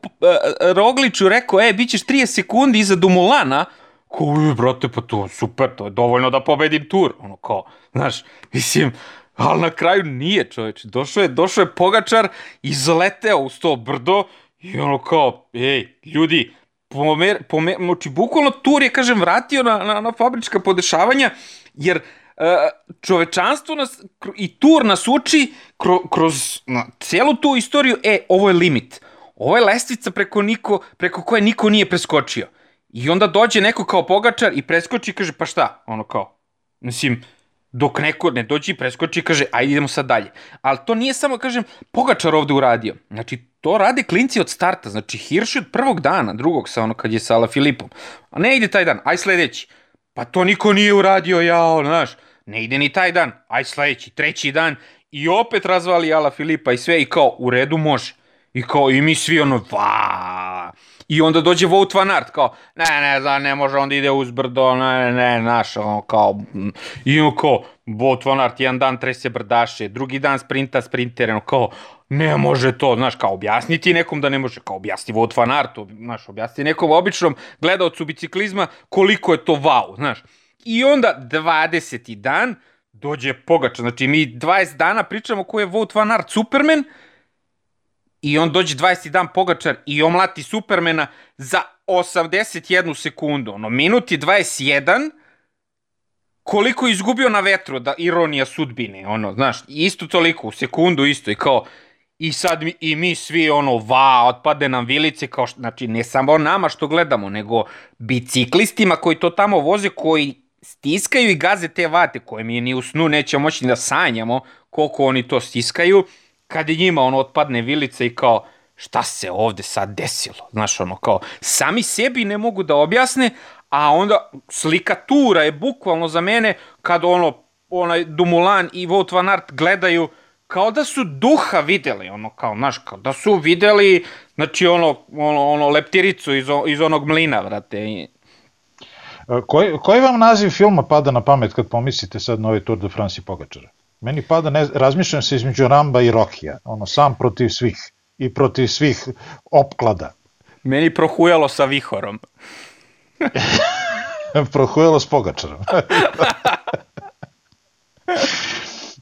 Rogliću rekao, e, bit ćeš 30 sekundi iza Dumulana, ko, brate, pa to super, to je dovoljno da pobedim tur. Ono, kao, znaš, mislim, ali na kraju nije čoveče. Došao je, došao je Pogačar, izleteo uz to brdo i ono kao, ej, ljudi, pomer, pomer, znači, bukvalno tur je, kažem, vratio na, na, na fabrička podešavanja, jer uh, čovečanstvo nas, i tur nas uči kro, kroz na, celu tu istoriju, e, ovo je limit. Ovo je lestvica preko, niko, preko koje niko nije preskočio. I onda dođe neko kao pogačar i preskoči i kaže, pa šta? Ono kao, mislim, dok neko ne dođe i preskoči i kaže ajde idemo sad dalje. Ali to nije samo, kažem, Pogačar ovde uradio. Znači, to rade klinci od starta. Znači, Hirš od prvog dana, drugog sa ono kad je sa Filipom. A ne ide taj dan, aj sledeći. Pa to niko nije uradio, jao, znaš. Ne ide ni taj dan, aj sledeći, treći dan. I opet razvali Ala Filipa i sve i kao, u redu može. I kao, i mi svi ono, va. I onda dođe Vout Van Aert, kao, ne, ne, da, ne može, onda ide uz brdo, ne, ne, ne, naš, ono, kao, i ono kao, Vout Van Aert, jedan dan trese brdaše, drugi dan sprinta sprinter, ono, kao, ne može to, znaš, kao, objasniti nekom da ne može, kao, objasni Vout Van Aert, znaš, objasni nekom običnom gledalcu biciklizma koliko je to wow, znaš. I onda 20. dan dođe Pogača, znači mi 20 dana pričamo ko je Vout Van Aert Superman, i on dođe 20. dan Pogačar i omlati Supermena za 81 sekundu. Ono, minut je 21, koliko je izgubio na vetru, da ironija sudbine, ono, znaš, isto toliko, u sekundu isto, i kao, i sad mi, i mi svi, ono, va, otpade nam vilice, kao, što, znači, ne samo nama što gledamo, nego biciklistima koji to tamo voze, koji stiskaju i gaze te vate, koje mi ni u snu neće moći da sanjamo koliko oni to stiskaju, kad je njima ono otpadne vilice i kao šta se ovde sad desilo, znaš ono kao sami sebi ne mogu da objasne, a onda slikatura je bukvalno za mene kad ono onaj Dumulan i Wout van Aert gledaju kao da su duha videli, ono kao, znaš, kao da su videli, znači ono, ono, ono leptiricu iz, iz onog mlina, vrate. E, koji, koji vam naziv filma pada na pamet kad pomislite sad na ovaj Tour de France i Pogačara? Meni pada, ne, razmišljam se između Ramba i Rokija, ono, sam protiv svih i protiv svih opklada. Meni prohujalo sa vihorom. prohujalo s pogačarom.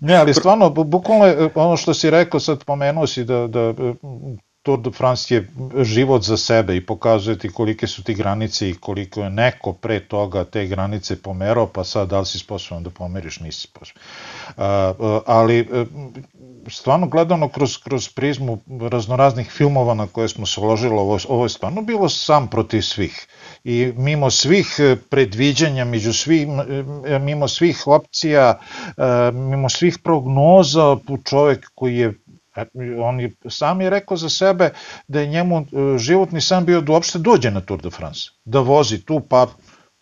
ne, ali stvarno, bukvalno ono što si rekao, sad pomenuo si da, da Tour de France je život za sebe i pokazuje ti kolike su ti granice i koliko je neko pre toga te granice pomerao, pa sad da li si sposoban da pomeriš, nisi sposoban. ali e, stvarno gledano kroz, kroz prizmu raznoraznih filmova na koje smo se uložili, ovo, ovo je stvarno bilo sam protiv svih. I mimo svih e, predviđanja, među svih, e, mimo svih opcija, mimo svih prognoza, čovek koji je on je, sam je rekao za sebe da je njemu e, životni san bio da uopšte dođe na Tour de France, da vozi tu, pa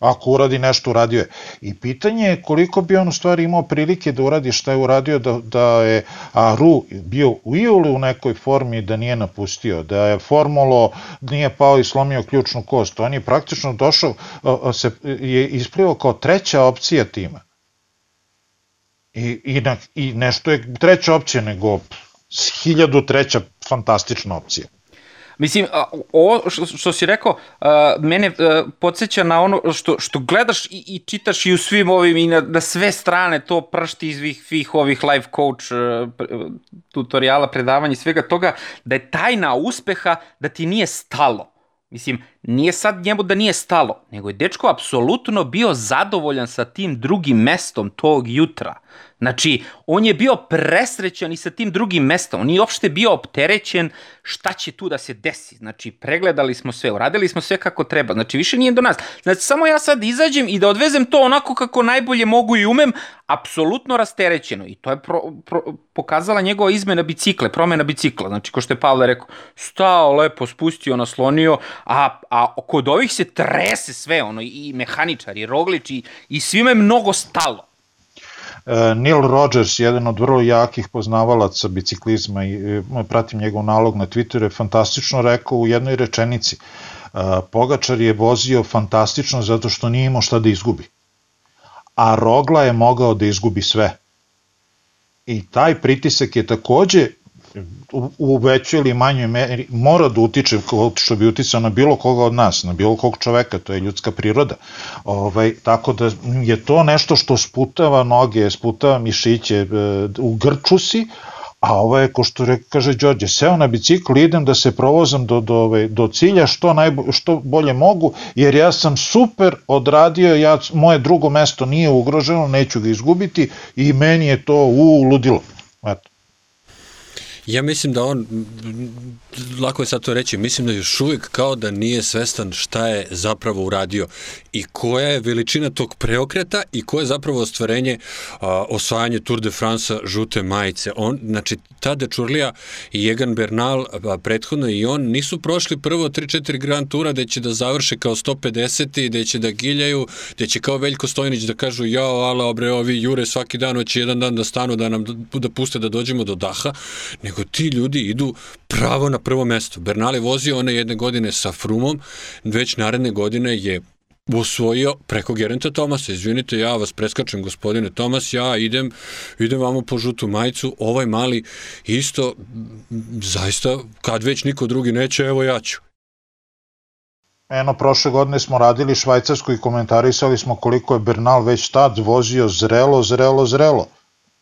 ako uradi nešto, uradio je. I pitanje je koliko bi on u stvari imao prilike da uradi šta je uradio, da, da je Aru bio u Iolu u nekoj formi da nije napustio, da je Formulo nije pao i slomio ključnu kost. On je praktično došao, se, je isplivao kao treća opcija tima. I, i, I nešto je treća opcija, nego 1003. fantastična opcija. Mislim, ovo što, što si rekao, mene podsjeća na ono što, što gledaš i, i čitaš i u svim ovim i na, na sve strane to pršti iz svih, ovih life coach tutoriala, predavanja i svega toga, da je tajna uspeha da ti nije stalo. Mislim, nije sad njemu da nije stalo, nego je dečko apsolutno bio zadovoljan sa tim drugim mestom tog jutra. Znači, on je bio presrećan i sa tim drugim mestom. On je uopšte bio opterećen šta će tu da se desi. Znači, pregledali smo sve, uradili smo sve kako treba. Znači, više nije do nas. Znači, samo ja sad izađem i da odvezem to onako kako najbolje mogu i umem, apsolutno rasterećeno. I to je pro, pro, pokazala njegova izmena bicikle, promena bicikla. Znači, ko što je Pavle rekao, stao, lepo, spustio, naslonio, a, a kod ovih se trese sve, ono, i mehaničari, i rogliči, i svima je mnogo stalo. E, Neil Rogers, jedan od vrlo jakih poznavalaca biciklizma i e, pratim njegov nalog na Twitteru, je fantastično rekao u jednoj rečenici. E, Pogačar je vozio fantastično zato što nije imao šta da izgubi. A Rogla je mogao da izgubi sve. I taj pritisak je takođe u većoj ili manjoj meri mora da utiče što bi uticao na bilo koga od nas, na bilo kog čoveka, to je ljudska priroda. Ovaj, tako da je to nešto što sputava noge, sputava mišiće, e, u grču si, a ovo je, ko što re, kaže Đorđe, seo na bicikl, idem da se provozam do, do, ove, do cilja što, najbo, što bolje mogu, jer ja sam super odradio, ja, moje drugo mesto nije ugroženo, neću ga izgubiti i meni je to u ludilo. Eto. Ja mislim da on, lako je sad to reći, mislim da još uvijek kao da nije svestan šta je zapravo uradio i koja je veličina tog preokreta i koje je zapravo ostvarenje a, osvajanje Tour de France žute majice. On, znači, ta dečurlija i Egan Bernal a, prethodno i on nisu prošli prvo 3-4 Grand Tura gde će da završe kao 150 i gde će da giljaju, gde će kao Veljko Stojnić da kažu jao, ala, obre, ovi jure svaki dan, hoće jedan dan da stanu da nam da puste da dođemo do daha, nego ti ljudi idu pravo na prvo mesto. Bernal je vozio one jedne godine sa Frumom, već naredne godine je osvojio preko Gerenta Tomasa. Izvinite, ja vas preskačem, gospodine Tomas, ja idem, idem vamo po žutu majicu, ovaj mali isto, zaista, kad već niko drugi neće, evo ja ću. Eno, prošle godine smo radili švajcarsku i komentarisali smo koliko je Bernal već tad vozio zrelo, zrelo, zrelo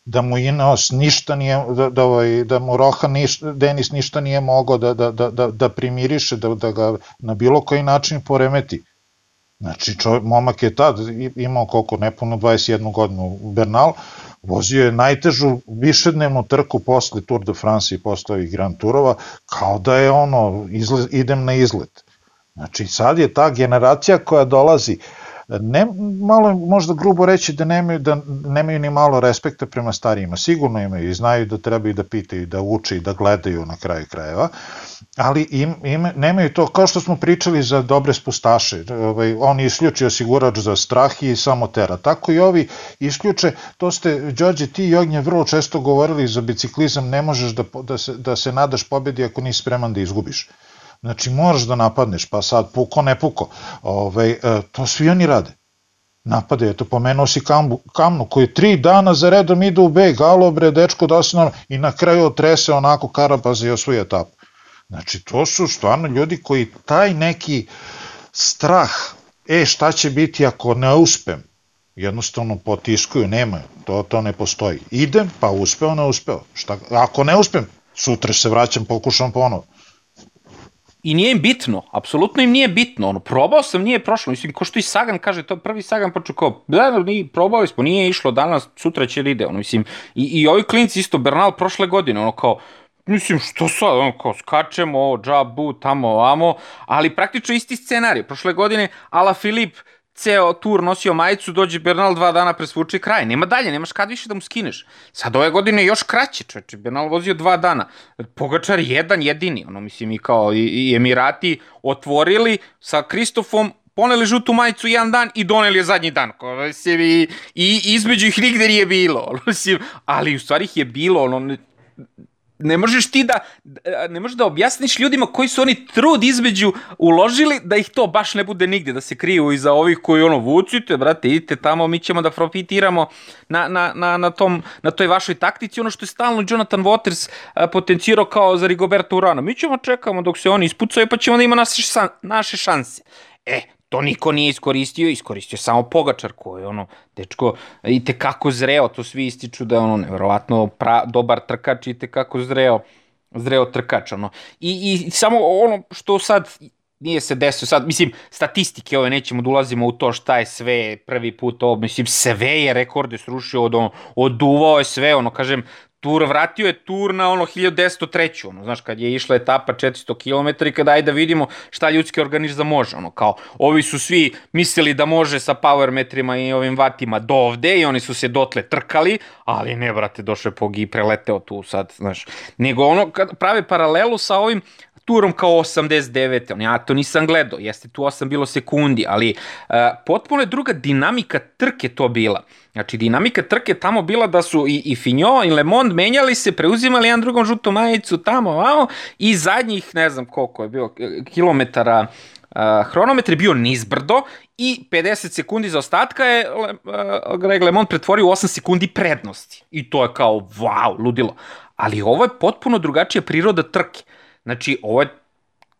da mu Ineos ništa nije, da, da, ovaj, da mu Roha ništa, Denis ništa nije mogao da, da, da, da, da primiriše, da, da ga na bilo koji način poremeti. Znači, čovjek, momak je tad imao koliko, nepuno 21 godinu Bernal, vozio je najtežu višednevnu trku posle Tour de France i posle ovih Grand Turova, kao da je ono, izle, idem na izlet. Znači, sad je ta generacija koja dolazi, uh, ne, malo možda grubo reći da nemaju, da nemaju ni malo respekta prema starijima, sigurno imaju i znaju da trebaju da pitaju, da uče i da gledaju na kraju krajeva, ali im, im, nemaju to, kao što smo pričali za dobre spustaše, ovaj, on isključi osigurač za strah i samo tera, tako i ovi isključe, to ste, Đorđe, ti i Ognje vrlo često govorili za biciklizam, ne možeš da, da, se, da se nadaš pobedi ako nisi spreman da izgubiš. Znači moraš da napadneš, pa sad puko ne puko. Ove, ovaj, to svi oni rade. Napade, eto pomenuo si kambu, Kamnu koji tri dana za redom ide u B, galo bre, dečko da se nam, i na kraju otrese onako Karapaz i osvoji etapu. Znači to su stvarno ljudi koji taj neki strah, e šta će biti ako ne uspem, jednostavno potiskuju, nemaju, to, to ne postoji. Idem, pa uspeo, ne uspeo. Šta, ako ne uspem, sutra se vraćam, pokušam ponovo. I nije im bitno, apsolutno im nije bitno. Ono, probao sam, nije prošlo. Mislim, ko što i Sagan kaže, to prvi Sagan počeo kao, da, nije, probao smo, nije išlo danas, sutra će ide. Ono, mislim, i, i ovi klinci isto, Bernal prošle godine, ono kao, Mislim, što sad, ono, kao, skačemo, džabu, tamo, amo, ali praktično isti scenarij. Prošle godine Ala Filip ceo tur nosio majicu, dođe Bernal dva dana presvuče kraj. Nema dalje, nemaš kad više da mu skineš. Sad ove godine još kraće, čoveče. Bernal vozio dva dana. Pogačar jedan jedini, ono mislim i kao i, i Emirati otvorili sa Kristofom poneli žutu majicu jedan dan i doneli je zadnji dan. Mislim, i, i između ih nigde nije bilo. Mislim, ali u stvari ih je bilo, ono, ne možeš ti da, ne možeš da objasniš ljudima koji su oni trud između uložili da ih to baš ne bude nigde, da se kriju iza ovih koji ono vucite, brate, idite tamo, mi ćemo da profitiramo na, na, na, na, tom, na toj vašoj taktici, ono što je stalno Jonathan Waters potencirao kao za Rigoberto Urano. Mi ćemo čekamo dok se oni ispucaju pa ćemo da ima naše, naše šanse. E, To niko nije iskoristio, iskoristio samo Pogačar koji je ono, dečko, i te kako zreo, to svi ističu da je ono, nevjerovatno pra, dobar trkač i te kako zreo, zreo trkač, ono. I, I samo ono što sad nije se desio sad, mislim, statistike ove nećemo da ulazimo u to šta je sve prvi put ovo, mislim, sve je rekorde srušio, od, ono, oduvao je sve, ono, kažem, tur, vratio je tur na ono 1903. Ono, znaš, kad je išla etapa 400 km i kada ajde da vidimo šta ljudski organizam može, ono, kao, ovi su svi mislili da može sa power metrima i ovim vatima do ovde i oni su se dotle trkali, ali ne, brate, došao je Pogi i preleteo tu sad, znaš, nego ono, kad prave paralelu sa ovim, turom kao 89. On, ja to nisam gledao, jeste tu 8 bilo sekundi, ali uh, potpuno je druga dinamika trke to bila. Znači, dinamika trke tamo bila da su i, i Finjo i Le Monde menjali se, preuzimali jedan drugom žutu majicu tamo, vamo, i zadnjih, ne znam koliko je bilo, kilometara Uh, hronometar je bio nizbrdo i 50 sekundi za ostatka je uh, Greg LeMond pretvorio u 8 sekundi prednosti. I to je kao, wow, ludilo. Ali ovo je potpuno drugačija priroda trke. Znači, ovo je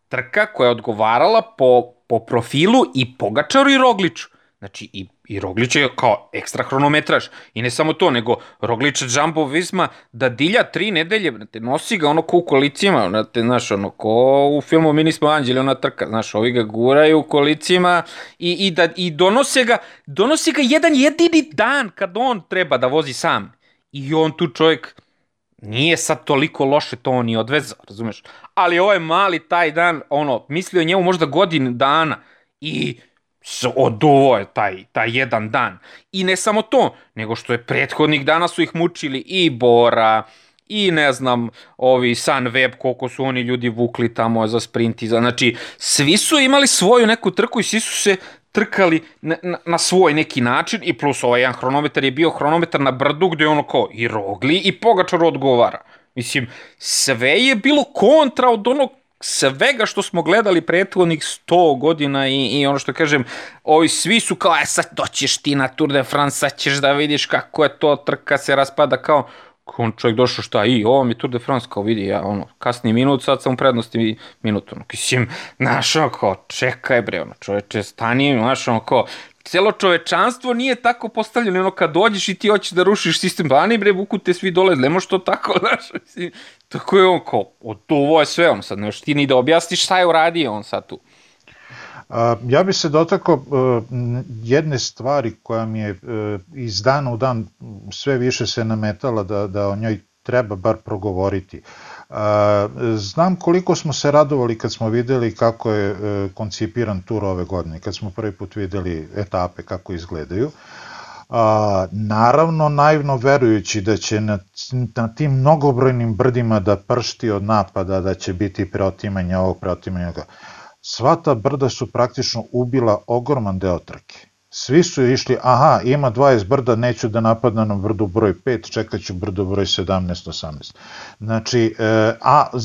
trka koja je odgovarala po, po profilu i Pogačaru i Rogliču. Znači, i, i Roglić je kao ekstra hronometraž. I ne samo to, nego Roglič Jumbo Visma da dilja tri nedelje, te nosi ga ono ko u kolicima, znate, znaš, ono, ko u filmu Mi nismo anđeli, ona trka, znaš, ovi ga guraju u kolicima i, i, da, i donose ga, donose ga jedan jedini dan kad on treba da vozi sam. I on tu čovjek, nije sad toliko loše to on i odvezao, razumeš? Ali ovaj mali taj dan, ono, mislio njemu možda godin dana i oduvo je taj, taj jedan dan. I ne samo to, nego što je prethodnih dana su ih mučili i Bora, i ne znam, ovi Sun Web, koliko su oni ljudi vukli tamo za sprint i za, znači, svi su imali svoju neku trku i svi su se trkali na, na, svoj neki način i plus ovaj jedan hronometar je bio hronometar na brdu gde ono kao i Rogli i Pogačar odgovara. Mislim, sve je bilo kontra od onog svega što smo gledali prethodnih 100 godina i, i ono što kažem, ovi svi su kao, e sad doćeš ti na Tour de France, sad ćeš da vidiš kako je to trka se raspada kao, on čovjek došao šta i ovo mi Tour de France kao vidi ja ono kasni minut sad sam u prednosti minut ono kisim znaš ono kao čekaj bre ono čoveče stani znaš ono kao celo čovečanstvo nije tako postavljeno, ono kad dođeš i ti hoćeš da rušiš sistem, pa ani bre, vuku te svi dole, ne može to tako, znaš, mislim, tako je on kao, od ovo je sve, on sad, ne ti ni da objasniš šta je uradio on sad tu. Ja bi se dotakao uh, jedne stvari koja mi je uh, iz dana u dan sve više se nametala da, da o njoj treba bar progovoriti. Znam koliko smo se radovali kad smo videli kako je e, koncipiran tur ove godine, kad smo prvi put videli etape kako izgledaju. Naravno, naivno verujući da će na, na tim mnogobrojnim brdima da pršti od napada, da će biti preotimanja ovog, preotimanja ovoga. Sva ta brda su praktično ubila ogroman deo trke svi su išli, aha, ima 20 brda, neću da napadnem na brdu broj 5, čekat ću brdo broj 17, 18. Znači, e, a e,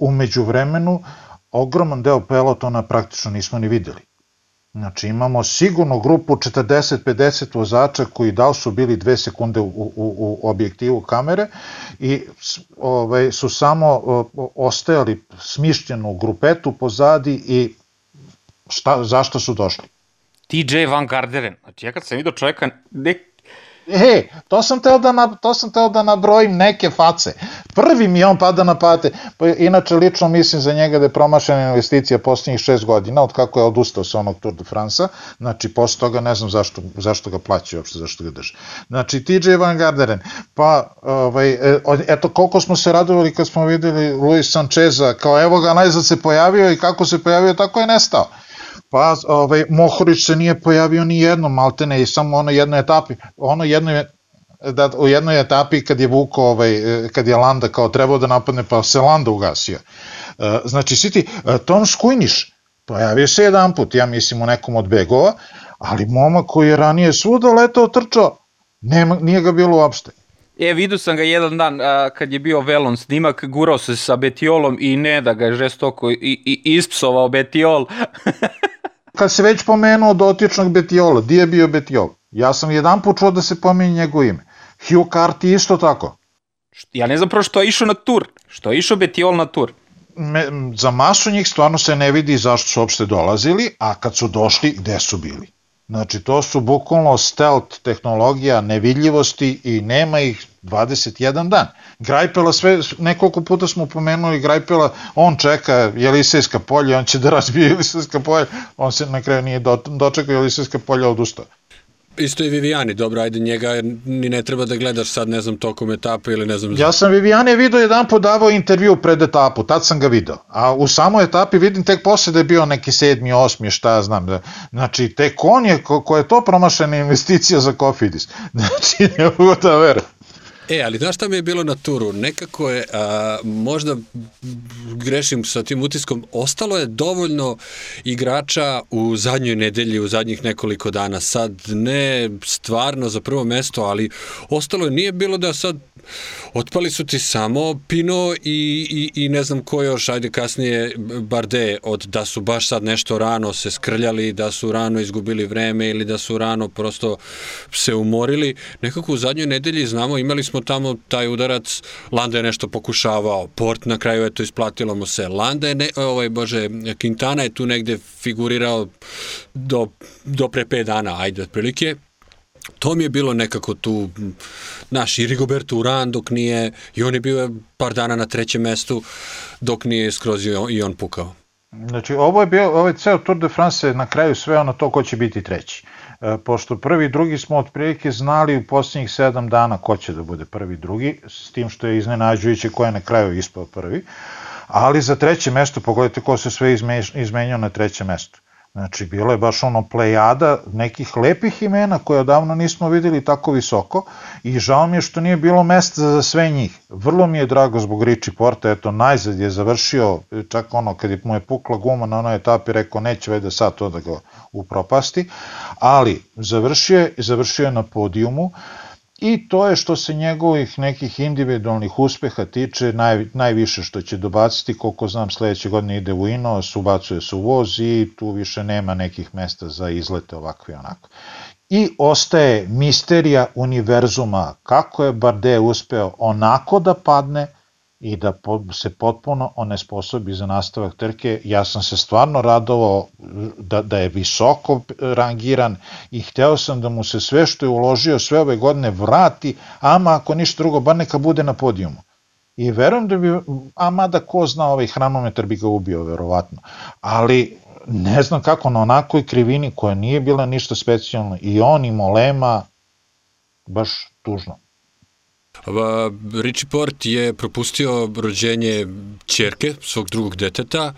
umeđu vremenu, ogroman deo pelotona praktično nismo ni videli. Znači imamo sigurno grupu 40-50 vozača koji da su bili dve sekunde u, u, u objektivu kamere i ovaj, su samo ostajali smišljeno u grupetu pozadi i šta, zašto su došli. TJ Van Garderen. Znači, ja kad sam vidio čovjeka, nek, E, to sam teo da, na, to sam teo da nabrojim neke face. Prvi mi on pada na pate, pa inače lično mislim za njega da je promašena investicija posljednjih šest godina, od kako je odustao sa onog Tour de France-a, znači posle toga ne znam zašto, zašto ga plaćaju uopšte, zašto ga drže. Znači TJ Van Garderen, pa ovaj, e, eto koliko smo se radovali kad smo videli Luis Sancheza, kao evo ga najzad se pojavio i kako se pojavio, tako je nestao. Pa ovaj, Mohorić se nije pojavio ni jednom, maltene i samo ono jednoj etapi, ono jednoj da u jednoj etapi kad je Vuko, ovaj, kad je Landa kao trebao da napadne, pa se Landa ugasio. E, znači, si ti, e, Tom Skujniš, pojavio se jedan put, ja mislim u nekom od begova, ali momak koji je ranije svuda letao trčao, nema, nije ga bilo uopšte. E, vidio sam ga jedan dan a, kad je bio velon snimak, gurao se sa Betiolom i ne da ga je žestoko i, i, ispsovao Betiol. kad se već pomenuo dotičnog Betiola, di je bio Betiol? Ja sam jedan put čuo da se pominje njegovo ime. Hugh Carty isto tako. Ja ne znam prvo što je išao na tur. Što je išao Betiol na tur? Me, za masu njih stvarno se ne vidi zašto su uopšte dolazili, a kad su došli, gde su bili? Znači, to su bukvalno stealth tehnologija nevidljivosti i nema ih 21 dan. Grajpela sve, nekoliko puta smo pomenuli Grajpela, on čeka Jelisejska polja, on će da razbije Jelisejska polja, on se na kraju nije dočekao Jelisejska polja odustao. Isto i Vivijani, dobro, ajde njega ni ne treba da gledaš sad, ne znam, tokom etape ili ne znam... Ja sam Vivijani video jedan podavao intervju pred etapu, tad sam ga video. A u samoj etapi vidim tek posle da je bio neki sedmi, osmi, šta ja znam. Da, znači, tek on je, ko, ko je to promašena investicija za Kofidis. Znači, ne mogu da verujem. E, ali znaš šta mi je bilo na turu? Nekako je, a, možda grešim sa tim utiskom, ostalo je dovoljno igrača u zadnjoj nedelji, u zadnjih nekoliko dana. Sad ne stvarno za prvo mesto, ali ostalo je, nije bilo da sad otpali su ti samo Pino i, i, i ne znam ko još, ajde kasnije Barde, od da su baš sad nešto rano se skrljali, da su rano izgubili vreme ili da su rano prosto se umorili. Nekako u zadnjoj nedelji znamo, imali smo tamo taj udarac, Landa je nešto pokušavao, Port na kraju eto isplatilo mu se, Landa je, ne, ovaj, bože, Quintana je tu negde figurirao do, do pre 5 dana, ajde, otprilike, to mi je bilo nekako tu, naš i Rigoberto Uran dok nije, i on je bio par dana na trećem mestu dok nije skroz i on pukao. Znači, ovo je bio, ovaj ceo Tour de France na kraju sve na to ko će biti treći. E, pošto prvi i drugi smo otprilike znali u posljednjih sedam dana ko će da bude prvi i drugi, s tim što je iznenađujuće ko je na kraju ispao prvi, ali za treće mesto, pogledajte ko se sve izmenio na treće mesto. Znači, bilo je baš ono plejada nekih lepih imena koje odavno nismo videli tako visoko i žao mi je što nije bilo mesta za sve njih. Vrlo mi je drago zbog Riči Porta, eto, najzad je završio, čak ono, kad je mu je pukla guma na onoj etapi, rekao neće vede sad to da ga upropasti, ali završio je, završio je na podijumu, I to je što se njegovih nekih individualnih uspeha tiče naj, najviše što će dobaciti, koliko znam sledeće godine ide u Inos, ubacuje se u voz i tu više nema nekih mesta za izlete ovakve onako. I ostaje misterija univerzuma kako je Bardet uspeo onako da padne, i da se potpuno onesposobi za nastavak trke. Ja sam se stvarno radovao da, da je visoko rangiran i hteo sam da mu se sve što je uložio sve ove godine vrati, ama ako ništa drugo, bar neka bude na podijumu. I verujem da bi, a mada ko zna, ovaj hranometar bi ga ubio, verovatno. Ali ne znam kako na onakoj krivini koja nije bila ništa specijalno i on i Molema, baš tužno. Richie Port je propustio rođenje čerke, svog drugog deteta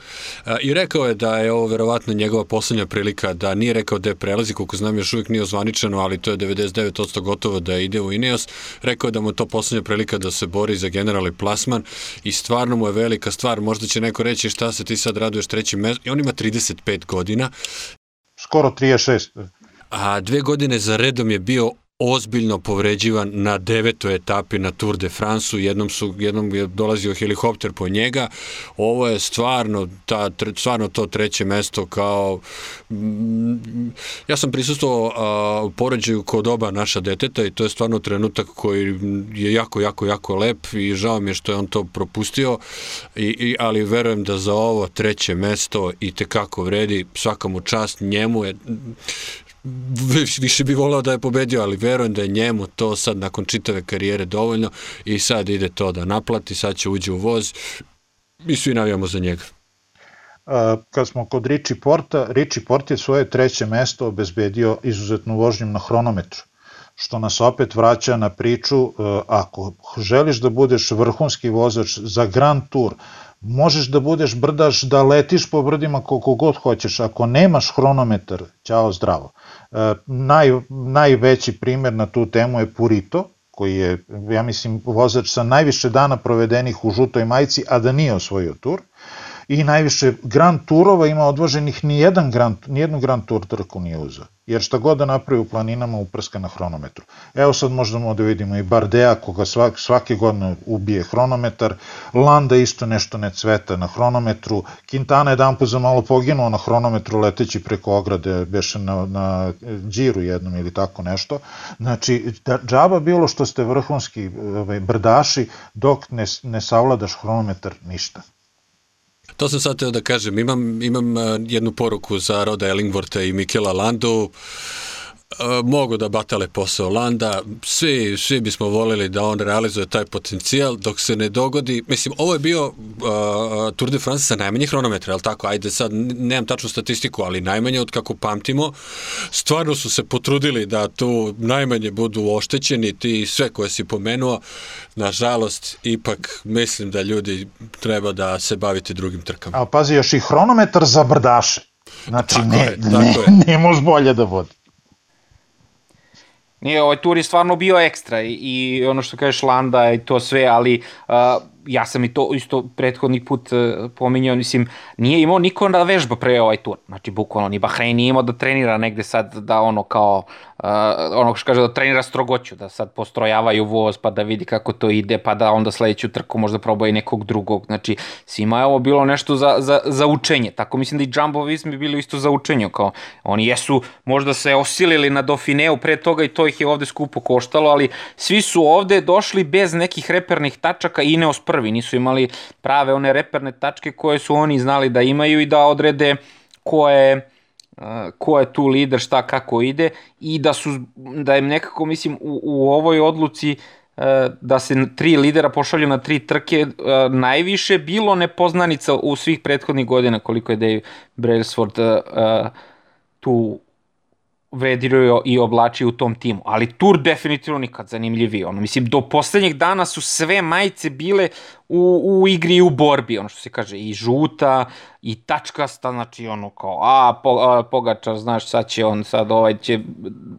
i rekao je da je ovo verovatno njegova poslednja prilika, da nije rekao da je prelazi, koliko znam još uvijek nije ozvaničeno, ali to je 99% gotovo da ide u Ineos. Rekao je da mu je to poslednja prilika da se bori za generalni plasman i stvarno mu je velika stvar. Možda će neko reći šta se ti sad raduješ trećim mestom. I on ima 35 godina. Skoro 36. A dve godine za redom je bio ozbiljno povređivan na devetoj etapi na Tour de France-u, jednom, su, jednom je dolazio helikopter po njega, ovo je stvarno, ta, stvarno to treće mesto kao, mm, ja sam prisustvovao u poređaju kod oba naša deteta i to je stvarno trenutak koji je jako, jako, jako lep i žao mi je što je on to propustio, i, i, ali verujem da za ovo treće mesto i te kako vredi, svaka mu čast njemu je, više bi volao da je pobedio, ali verujem da je njemu to sad nakon čitave karijere dovoljno i sad ide to da naplati, sad će uđe u voz i svi navijamo za njega. kad smo kod Richie Porta, Richie Port je svoje treće mesto obezbedio izuzetnu vožnjom na hronometru što nas opet vraća na priču, e, ako želiš da budeš vrhunski vozač za Grand Tour, možeš da budeš brdaš, da letiš po brdima koliko god hoćeš, ako nemaš hronometar, ćao zdravo. E, naj, najveći primer na tu temu je Purito, koji je, ja mislim, vozač sa najviše dana provedenih u žutoj majici, a da nije osvojio tur i najviše Grand Turova ima odvoženih ni jedan Grand, ni jednu Grand Tour trku nije uzeo. Jer šta god da napravi u planinama uprska na hronometru. Evo sad možemo da vidimo i Bardea koga svak, svake godine ubije hronometar, Landa isto nešto ne cveta na hronometru, Quintana je dan za malo poginuo na hronometru leteći preko ograde, beše na, na džiru jednom ili tako nešto. Znači, da, džaba bilo što ste vrhunski ovaj, brdaši dok ne, ne savladaš hronometar ništa. To sam sad teo da kažem. Imam, imam jednu poruku za Roda Ellingworta i Mikela Landu. Mogu da batale posao Landa, svi, svi bismo volili da on realizuje taj potencijal, dok se ne dogodi, mislim, ovo je bio uh, Tour de France sa najmanje hronometra, je li tako? Ajde sad, nemam tačnu statistiku, ali najmanje od kako pamtimo, stvarno su se potrudili da tu najmanje budu oštećeni, ti sve koje si pomenuo, nažalost, ipak mislim da ljudi treba da se bavite drugim trkama. A pazi, još i hronometar za brdaše. Znači, tako ne, je, tako ne, je. ne može bolje da vodi. Nije, ovaj tur je stvarno bio ekstra i, i ono što kažeš Landa i to sve, ali uh, ja sam i to isto prethodni put uh, pominjao, mislim, nije imao niko da vežba pre ovaj tur. Znači, bukvalno, ni Bahrein nije imao da trenira negde sad, da ono kao, uh, ono što kaže, da trenira strogoću, da sad postrojavaju voz, pa da vidi kako to ide, pa da onda sledeću trku možda proba i nekog drugog. Znači, svima je ovo bilo nešto za, za, za učenje. Tako mislim da i Jumbo Visma bili isto za učenje, kao oni jesu možda se osilili na Dauphineu pre toga i to ih je ovde skupo koštalo, ali svi su ovde došli bez nekih repernih tačaka i Ineos prvi, nisu imali prave one reperne tačke koje su oni znali da imaju i da odrede ko je ko je tu lider, šta kako ide i da su da im nekako mislim u, u ovoj odluci da se tri lidera pošalju na tri trke najviše bilo nepoznanica u svih prethodnih godina koliko je Dave Brailsford tu vedirio i oblačio u tom timu. Ali Tour definitivno nikad zanimljiviji. Ono, mislim, do poslednjeg dana su sve majice bile u, u igri i u borbi, ono što se kaže, i žuta, i tačkasta, znači ono kao, a, po, a Pogačar, znaš, sad će on, sad ovaj će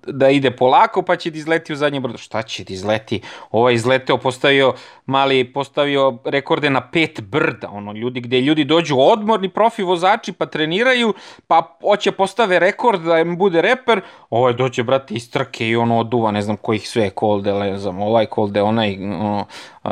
da ide polako, pa će da izleti u zadnje brdo. Šta će da izleti? Ovaj izleteo, postavio mali, postavio rekorde na pet brda, ono, ljudi, gde ljudi dođu odmorni profi vozači, pa treniraju, pa hoće postave rekord da im bude reper, ovaj dođe, brate, iz trke i ono oduva, ne znam kojih sve kolde, ne znam, ovaj kolde, onaj, ono, uh,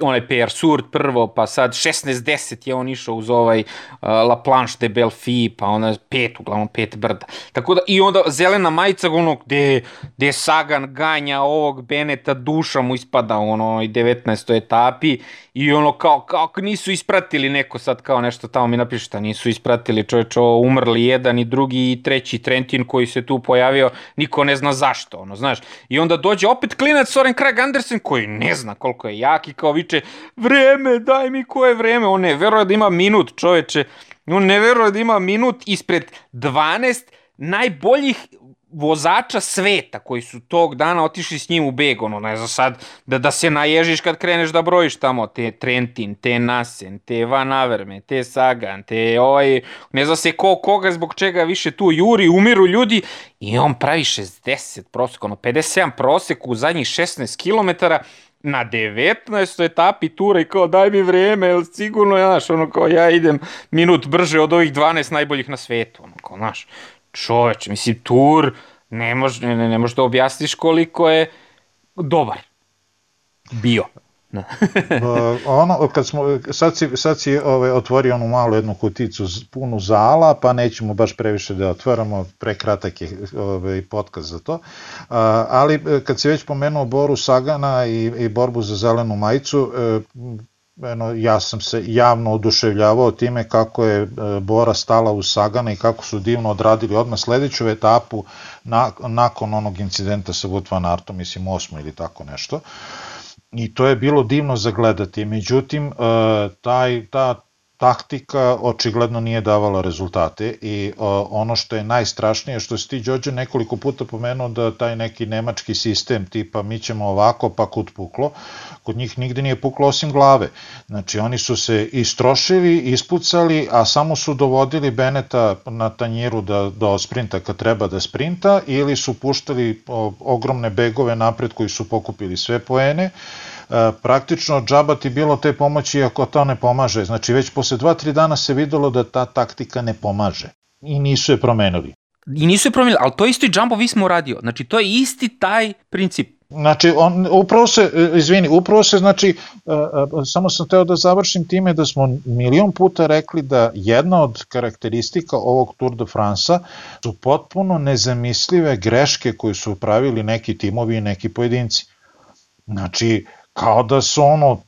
onaj PR Surt prvo, pa sad 16-10 je on išao uz ovaj uh, La Planche de Belfi, pa ona pet, uglavnom pet brda. Tako da, i onda zelena majica, ono, gde, gde Sagan ganja ovog Beneta, duša mu ispada u onoj 19. etapi i ono kao, kao nisu ispratili neko sad kao nešto tamo mi napiše šta nisu ispratili čoveč umrli jedan i drugi i treći Trentin koji se tu pojavio niko ne zna zašto ono znaš i onda dođe opet klinac Soren Krag Andersen koji ne zna koliko je jak i kao viče vreme daj mi koje vreme. On ne veruje da ima minut čoveče. On ne veruje da ima minut ispred 12 najboljih vozača sveta koji su tog dana otišli s njim u beg, ono, ne znam sad, da, da se naježiš kad kreneš da brojiš tamo, te Trentin, te Nasen, te Van Averme, te Sagan, te ovaj, ne znam se ko, koga zbog čega više tu juri, umiru ljudi i on pravi 60 prosek, ono, 57 prosek u zadnjih 16 km, na 19. etapi tura i kao daj mi vreme, jel sigurno, ja, znaš, ono kao ja idem minut brže od ovih 12 najboljih na svetu, ono kao, znaš, čoveč, mislim, tur, ne možeš ne, ne, ne da objasniš koliko je dobar bio. Uh, ono, kad smo, sad si, sad si ovaj, otvorio onu malu jednu kuticu punu zala, pa nećemo baš previše da otvaramo, prekratak je ovaj, podcast za to, uh, ali kad si već pomenuo Boru Sagana i, i borbu za zelenu majicu, uh, eno, ja sam se javno oduševljavao time kako je e, Bora stala u Sagana i kako su divno odradili odmah sledeću etapu na, nakon onog incidenta sa Wout van Artom, mislim osmo ili tako nešto. I to je bilo divno zagledati. Međutim, e, taj, ta taktika očigledno nije davala rezultate i o, ono što je najstrašnije što si ti Đođe nekoliko puta pomenuo da taj neki nemački sistem tipa mi ćemo ovako pa kut puklo, kod njih nigde nije puklo osim glave. Znači oni su se istrošili, ispucali, a samo su dovodili Beneta na tanjiru da, do sprinta kad treba da sprinta ili su puštali ogromne begove napred koji su pokupili sve poene praktično džaba ti bilo te pomoći ako to ne pomaže. Znači već posle 2-3 dana se videlo da ta taktika ne pomaže i nisu je promenili. I nisu je promenili, ali to isto i Jumbo Visma uradio. Znači to je isti taj princip. Znači, on, upravo se, e, izvini, upravo se, znači, uh, uh, samo sam teo da završim time da smo milion puta rekli da jedna od karakteristika ovog Tour de France-a su potpuno nezamislive greške koje su pravili neki timovi i neki pojedinci. Znači, kao da su ono,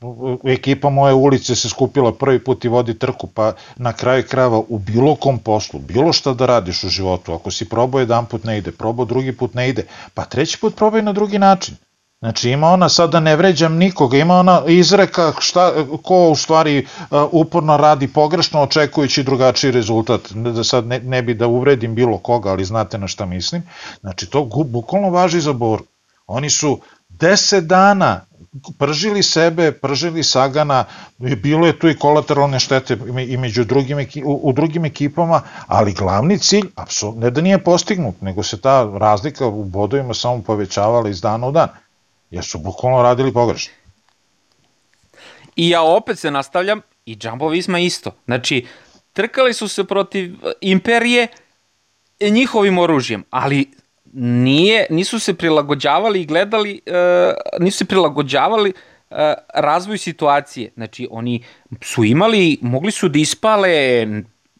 ekipa moje ulice se skupila prvi put i vodi trku, pa na kraju krava u bilo kom poslu, bilo šta da radiš u životu, ako si probao jedan put ne ide, probao drugi put ne ide, pa treći put probaj na drugi način. Znači ima ona, sad da ne vređam nikoga, ima ona izreka šta, ko u stvari uporno radi pogrešno očekujući drugačiji rezultat. Da sad ne, ne bi da uvredim bilo koga, ali znate na šta mislim. Znači to bukvalno važi za boru. Oni su 10 dana pržili sebe, pržili Sagana, bilo je tu i kolateralne štete i među drugim, u, u drugim ekipama, ali glavni cilj, apsolutno, ne da nije postignut, nego se ta razlika u bodovima samo povećavala iz dana u dan, jer su bukvalno radili pogrešno. I ja opet se nastavljam, i Jumbo Visma isto. Znači, trkali su se protiv Imperije njihovim oružjem, ali nije, nisu se prilagođavali i gledali, uh, nisu se prilagođavali uh, razvoju situacije. Znači, oni su imali, mogli su da ispale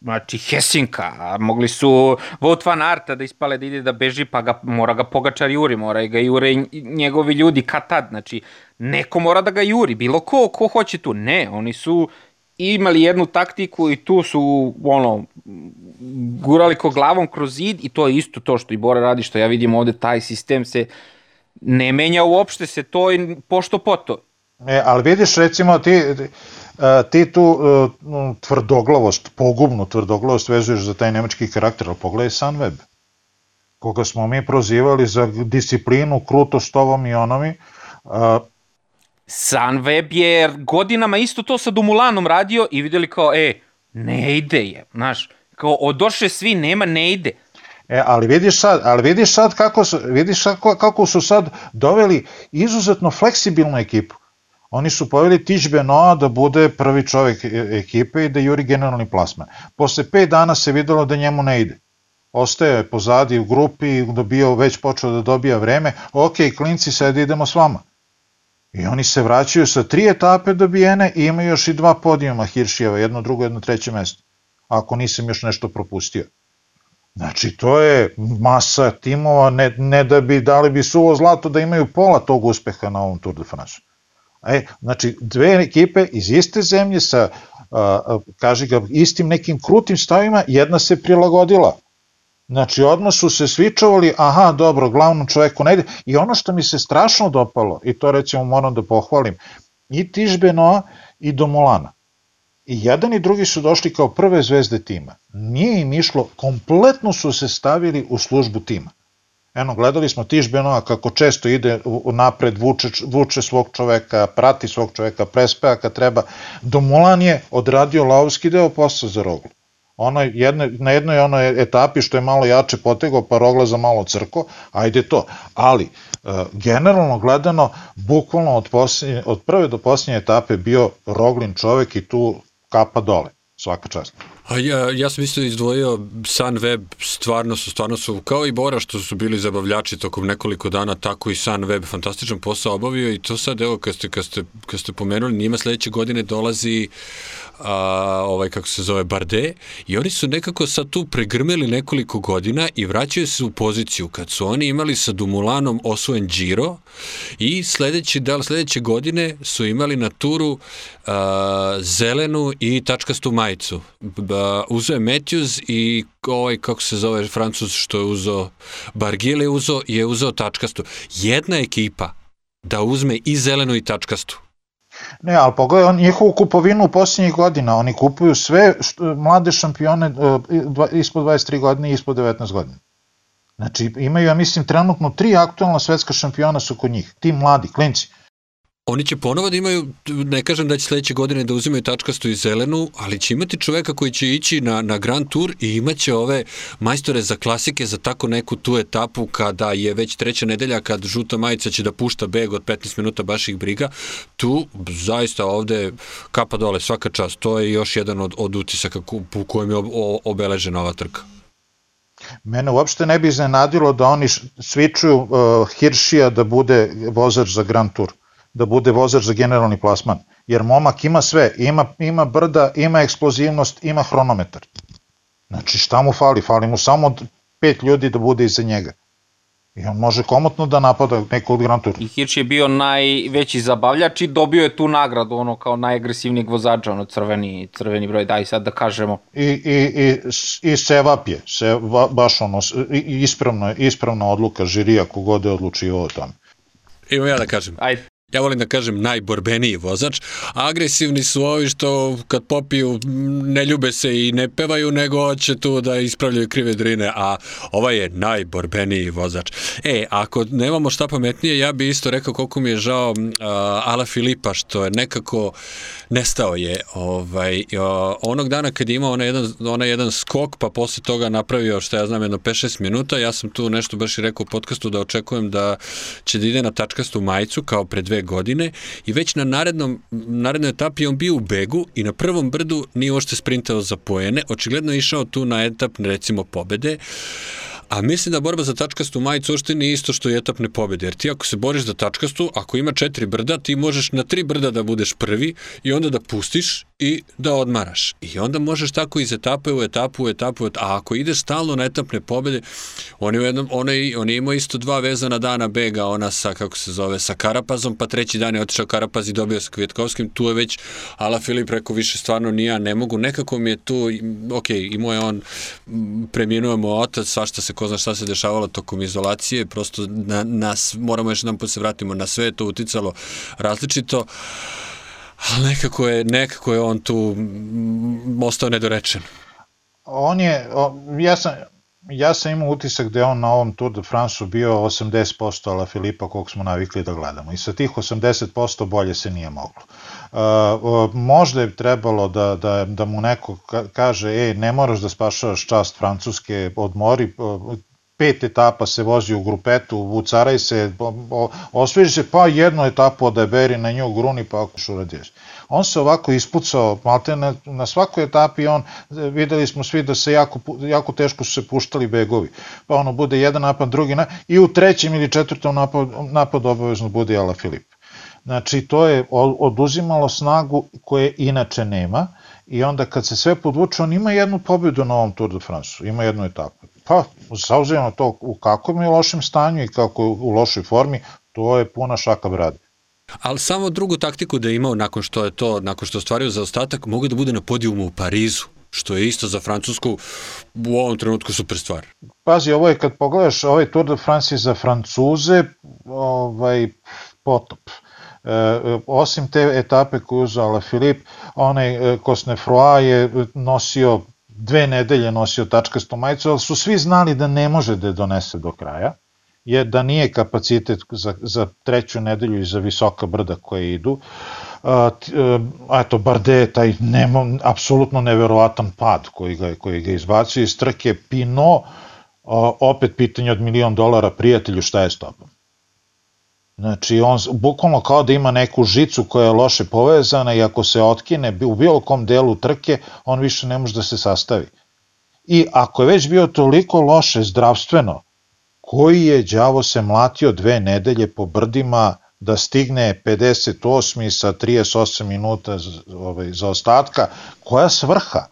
znači Hesinka, mogli su Vought van Arta da ispale da ide da beži, pa ga, mora ga Pogačar juri, mora ga jure njegovi ljudi katad, znači neko mora da ga juri, bilo ko, ko hoće tu, ne, oni su imali jednu taktiku i tu su ono gurali ko glavom kroz zid i to je isto to što i Bora radi što ja vidim ovde taj sistem se ne menja uopšte se to i pošto poto. E, ali vidiš recimo ti ti tu uh, tvrdoglavost, pogubnu tvrdoglavost vezuješ za taj nemački karakter, ali pogledaj Sunweb, koga smo mi prozivali za disciplinu, krutost ovom i onomi, uh, Sunweb je godinama isto to sa Dumulanom radio i videli kao, e, ne ide je, znaš, kao odoše svi, nema, ne ide. E, ali vidiš sad, ali vidiš sad kako su, vidiš kako, kako su sad doveli izuzetno fleksibilnu ekipu. Oni su poveli Tiš Benoa da bude prvi čovjek e, ekipe i da juri generalni plasman. Posle 5 dana se videlo da njemu ne ide. Ostaje pozadi u grupi, dobio, već počeo da dobija vreme. Ok, klinci, sad idemo s vama. I oni se vraćaju sa tri etape dobijene i imaju još i dva podijuma Hiršijeva, jedno drugo, jedno treće mesto. Ako nisam još nešto propustio. Znači, to je masa timova, ne, ne da bi dali bi suvo zlato da imaju pola tog uspeha na ovom Tour de France. E, znači, dve ekipe iz iste zemlje sa, a, kaži ga, istim nekim krutim stavima, jedna se prilagodila Znači, odmah su se svičovali, aha, dobro, glavnom čoveku ne ide. I ono što mi se strašno dopalo, i to recimo moram da pohvalim, i Tižbenoa i Domolana. I jedan i drugi su došli kao prve zvezde tima. Nije im išlo, kompletno su se stavili u službu tima. Eno, gledali smo Tižbenoa kako često ide napred, vuče, vuče svog čoveka, prati svog čoveka, prespeja kad treba. Domolan je odradio lavski deo posla za roglu ono jedne, na jednoj onoj etapi što je malo jače potegao, pa rogla za malo crko, ajde to. Ali, e, generalno gledano, bukvalno od, posljednje, od prve do posljednje etape bio roglin čovek i tu kapa dole, svaka čast. A ja, ja sam isto izdvojio Sunweb, stvarno su, stvarno su, kao i Bora što su bili zabavljači tokom nekoliko dana, tako i Sunweb fantastičan posao obavio i to sad, evo, kad ste, kad ste, kad ste pomenuli, njima sledeće godine dolazi a, ovaj, kako se zove, Barde i oni su nekako sad tu pregrmeli nekoliko godina i vraćaju se u poziciju kad su oni imali sa Dumulanom osvojen Giro i sledeće, da, sledeće godine su imali na turu a, zelenu i tačkastu majicu. Uzeo je Matthews i ovaj, kako se zove, Francus što je uzeo, Bargile uzeo, je uzeo tačkastu. Jedna ekipa da uzme i zelenu i tačkastu Ne, ali pogledaj on, njihovu kupovinu u posljednjih godina, oni kupuju sve što, mlade šampione uh, ispod 23 godine i ispod 19 godina. Znači imaju, ja mislim, trenutno tri aktualna svetska šampiona su kod njih, ti mladi, klinci. Oni će ponovo da imaju, ne kažem da će sledeće godine da uzimaju tačkastu i zelenu, ali će imati čoveka koji će ići na, na Grand Tour i imaće ove majstore za klasike za tako neku tu etapu kada je već treća nedelja, kad žuta majica će da pušta beg od 15 minuta baš ih briga. Tu zaista ovde kapa dole svaka čast. To je još jedan od, od utisaka po kojem je obeležena ova trka. Mene uopšte ne bi iznenadilo da oni svičuju uh, Hiršija da bude vozač za Grand Tour da bude vozač za generalni plasman. Jer momak ima sve, ima, ima brda, ima eksplozivnost, ima hronometar. Znači šta mu fali? Fali mu samo pet ljudi da bude iza njega. I on može komotno da napada neko od Grand Tour. I Hirsch je bio najveći zabavljač i dobio je tu nagradu, ono kao najagresivnijeg vozača, ono crveni, crveni broj, daj sad da kažemo. I, i, i, i Sevap je, se, baš ono, ispravna, ispravna odluka žirija kogod je odlučio o tome. Evo ja da kažem. Ajde ja volim da kažem najborbeniji vozač, agresivni su ovi što kad popiju ne ljube se i ne pevaju, nego će tu da ispravljaju krive drine, a ovaj je najborbeniji vozač. E, ako nemamo šta pametnije, ja bi isto rekao koliko mi je žao uh, Ala Filipa, što je nekako nestao je ovaj, uh, onog dana kad je imao onaj jedan, onaj jedan skok, pa posle toga napravio, što ja znam, jedno 5-6 minuta, ja sam tu nešto baš i rekao u podcastu da očekujem da će da ide na tačkastu majicu kao pre dve godine i već na narednom, narednoj etapi on bio u begu i na prvom brdu nije ošte sprintao za poene, očigledno je išao tu na etap recimo pobede, A mislim da borba za tačkastu majicu uopšte nije isto što i etapne pobede, jer ti ako se boriš za tačkastu, ako ima četiri brda, ti možeš na tri brda da budeš prvi i onda da pustiš i da odmaraš. I onda možeš tako iz etape u etapu, u etapu, a ako ideš stalno na etapne pobede, on je, u jednom, on je, on je imao isto dva vezana dana bega, ona sa, kako se zove, sa Karapazom, pa treći dan je otišao Karapaz i dobio sa Kvjetkovskim, tu je već Ala Filip rekao više stvarno nija, ne mogu, nekako mi je tu, ok, imao je on, preminuo mu otac, svašta se, ko zna šta se dešavalo tokom izolacije, prosto na, nas, moramo još jedan put se vratimo, na sve je to uticalo različito, ali nekako je, nekako je on tu ostao nedorečen. On je, ja sam, ja sam imao utisak da je on na ovom Tour de France bio 80% ala Filipa kog smo navikli da gledamo i sa tih 80% bolje se nije moglo. Uh, možda je trebalo da, da, da mu neko kaže ej, ne moraš da spašavaš čast Francuske, odmori, pet etapa se vozi u grupetu, vucaraj se, osveži se, pa jednu etapu odaberi na nju gruni, pa ako što radiš. On se ovako ispucao, malte na, na svakoj etapi on, videli smo svi da se jako, jako teško su se puštali begovi. Pa ono bude jedan napad, drugi napad, i u trećem ili četvrtom napad, napad obavezno bude Ala Filip. Znači, to je oduzimalo snagu koje inače nema i onda kad se sve podvuče, on ima jednu pobedu na ovom Tour de France, ima jednu etapu. Pa, zauzimamo to u kakvom je lošem stanju i kako je u lošoj formi, to je puna šaka brade. Ali samo drugu taktiku da je imao nakon što je to, nakon što ostvario za ostatak, mogu da bude na podijumu u Parizu što je isto za Francusku u ovom trenutku super stvar. Pazi, ovo je kad pogledaš, ovaj Tour de France je za Francuze ovaj, potop. E osim te etape koju uzala Filip, onaj e, Cosnefroy je nosio dve nedelje nosio tačkastu majicu, ali su svi znali da ne može da je donese do kraja, je da nije kapacitet za, za treću nedelju i za visoka brda koje idu. A, a eto, Barde taj nemo, apsolutno neverovatan pad koji ga, koji ga izbacio iz trke, Pino, a, opet pitanje od milion dolara, prijatelju, šta je s tobom? Znači, on bukvalno kao da ima neku žicu koja je loše povezana i ako se otkine u bilo kom delu trke, on više ne može da se sastavi. I ako je već bio toliko loše zdravstveno, koji je đavo se mlatio dve nedelje po brdima da stigne 58. sa 38 minuta ovaj, za ostatka, koja svrha?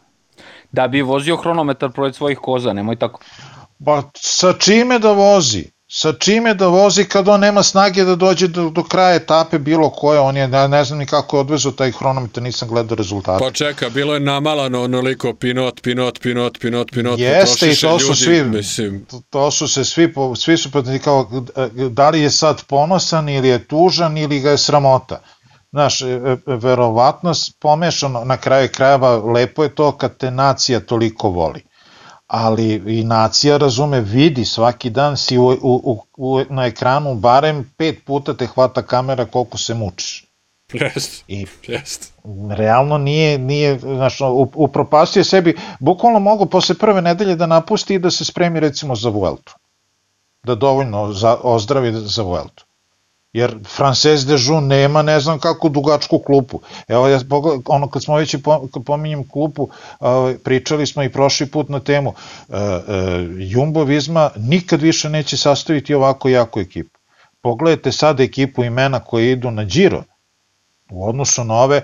Da bi vozio hronometar pored svojih koza, nemoj tako. Ba, sa čime da vozi? Sa čime da vozi kad on nema snage da dođe do, do kraja etape bilo koje, on je, ne, ne znam ni kako je odvezao taj hronometar, nisam gledao rezultate. Pa čeka, bilo je namalano onoliko pinot, pinot, pinot, pinot, pinot, Jeste i to su ljudi, svi, mislim. To su se svi, svi su kao, da li je sad ponosan ili je tužan ili ga je sramota. Znaš, e, e, verovatno pomešano na kraju krajeva, lepo je to kad te nacija toliko voli ali i nacija razume, vidi svaki dan si u, u, u, na ekranu barem pet puta te hvata kamera koliko se mučiš. Jest, I jest. realno nije, nije znaš, upropastio sebi, bukvalno mogu posle prve nedelje da napusti i da se spremi recimo za Vueltu. Da dovoljno za, ozdravi za Vueltu jer Frances de Jun nema ne znam kako dugačku klupu. Evo, ja, ono kad smo već i pominjem klupu, ovaj, pričali smo i prošli put na temu, e, e, Jumbo Visma nikad više neće sastaviti ovako jaku ekipu. Pogledajte sad ekipu imena koje idu na Giro, u odnosu na ove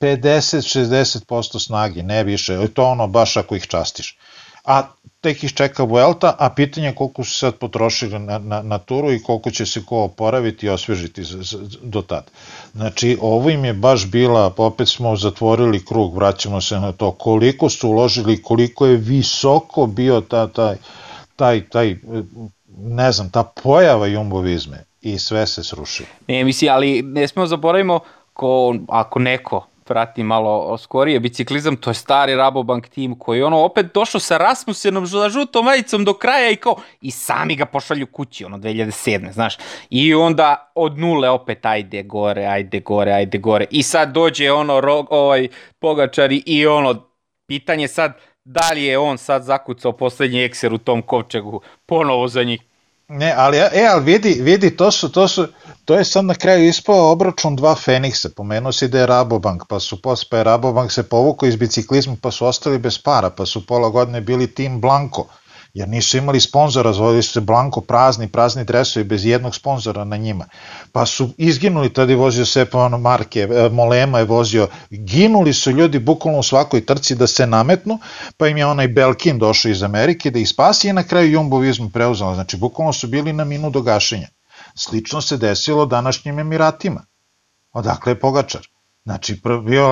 50-60% snage, ne više, to ono baš ako ih častiš. A tek ih čeka Vuelta, a pitanje je koliko su sad potrošili na, na, na turu i koliko će se ko oporaviti i osvežiti z, z, do tad. Znači, ovo im je baš bila, opet smo zatvorili krug, vraćamo se na to, koliko su uložili, koliko je visoko bio ta, taj, taj, taj, ne znam, ta pojava jumbovizme i sve se srušilo. Ne, misli, ali ne smemo zaboravimo ko, ako neko prati malo skorije biciklizam, to je stari Rabobank tim koji ono opet došao sa Rasmusenom za žutom majicom do kraja i kao i sami ga pošalju kući, ono 2007. znaš. I onda od nule opet ajde gore, ajde gore, ajde gore. I sad dođe ono rog, ovaj Pogačari i ono pitanje sad da li je on sad zakucao poslednji ekser u tom kovčegu ponovo za njih Ne, ali, e, ali vidi, vidi, to su, to su, to je sad na kraju ispao obračun dva Feniksa, pomenuo si da je Rabobank, pa su posle, pa je Rabobank se povukao iz biciklizma, pa su ostali bez para, pa su pola godine bili tim Blanko, jer nisu imali sponzora, zvali su se Blanko prazni, prazni dresovi bez jednog sponzora na njima. Pa su izginuli, tada je vozio Sepano Marke, e, Molema je vozio, ginuli su ljudi bukvalno u svakoj trci da se nametnu, pa im je onaj Belkin došao iz Amerike da ih spasi i na kraju Jumbo Visma preuzela. Znači, bukvalno su bili na minu do gašenja. Slično se desilo današnjim Emiratima. Odakle je Pogačar? Znači, bio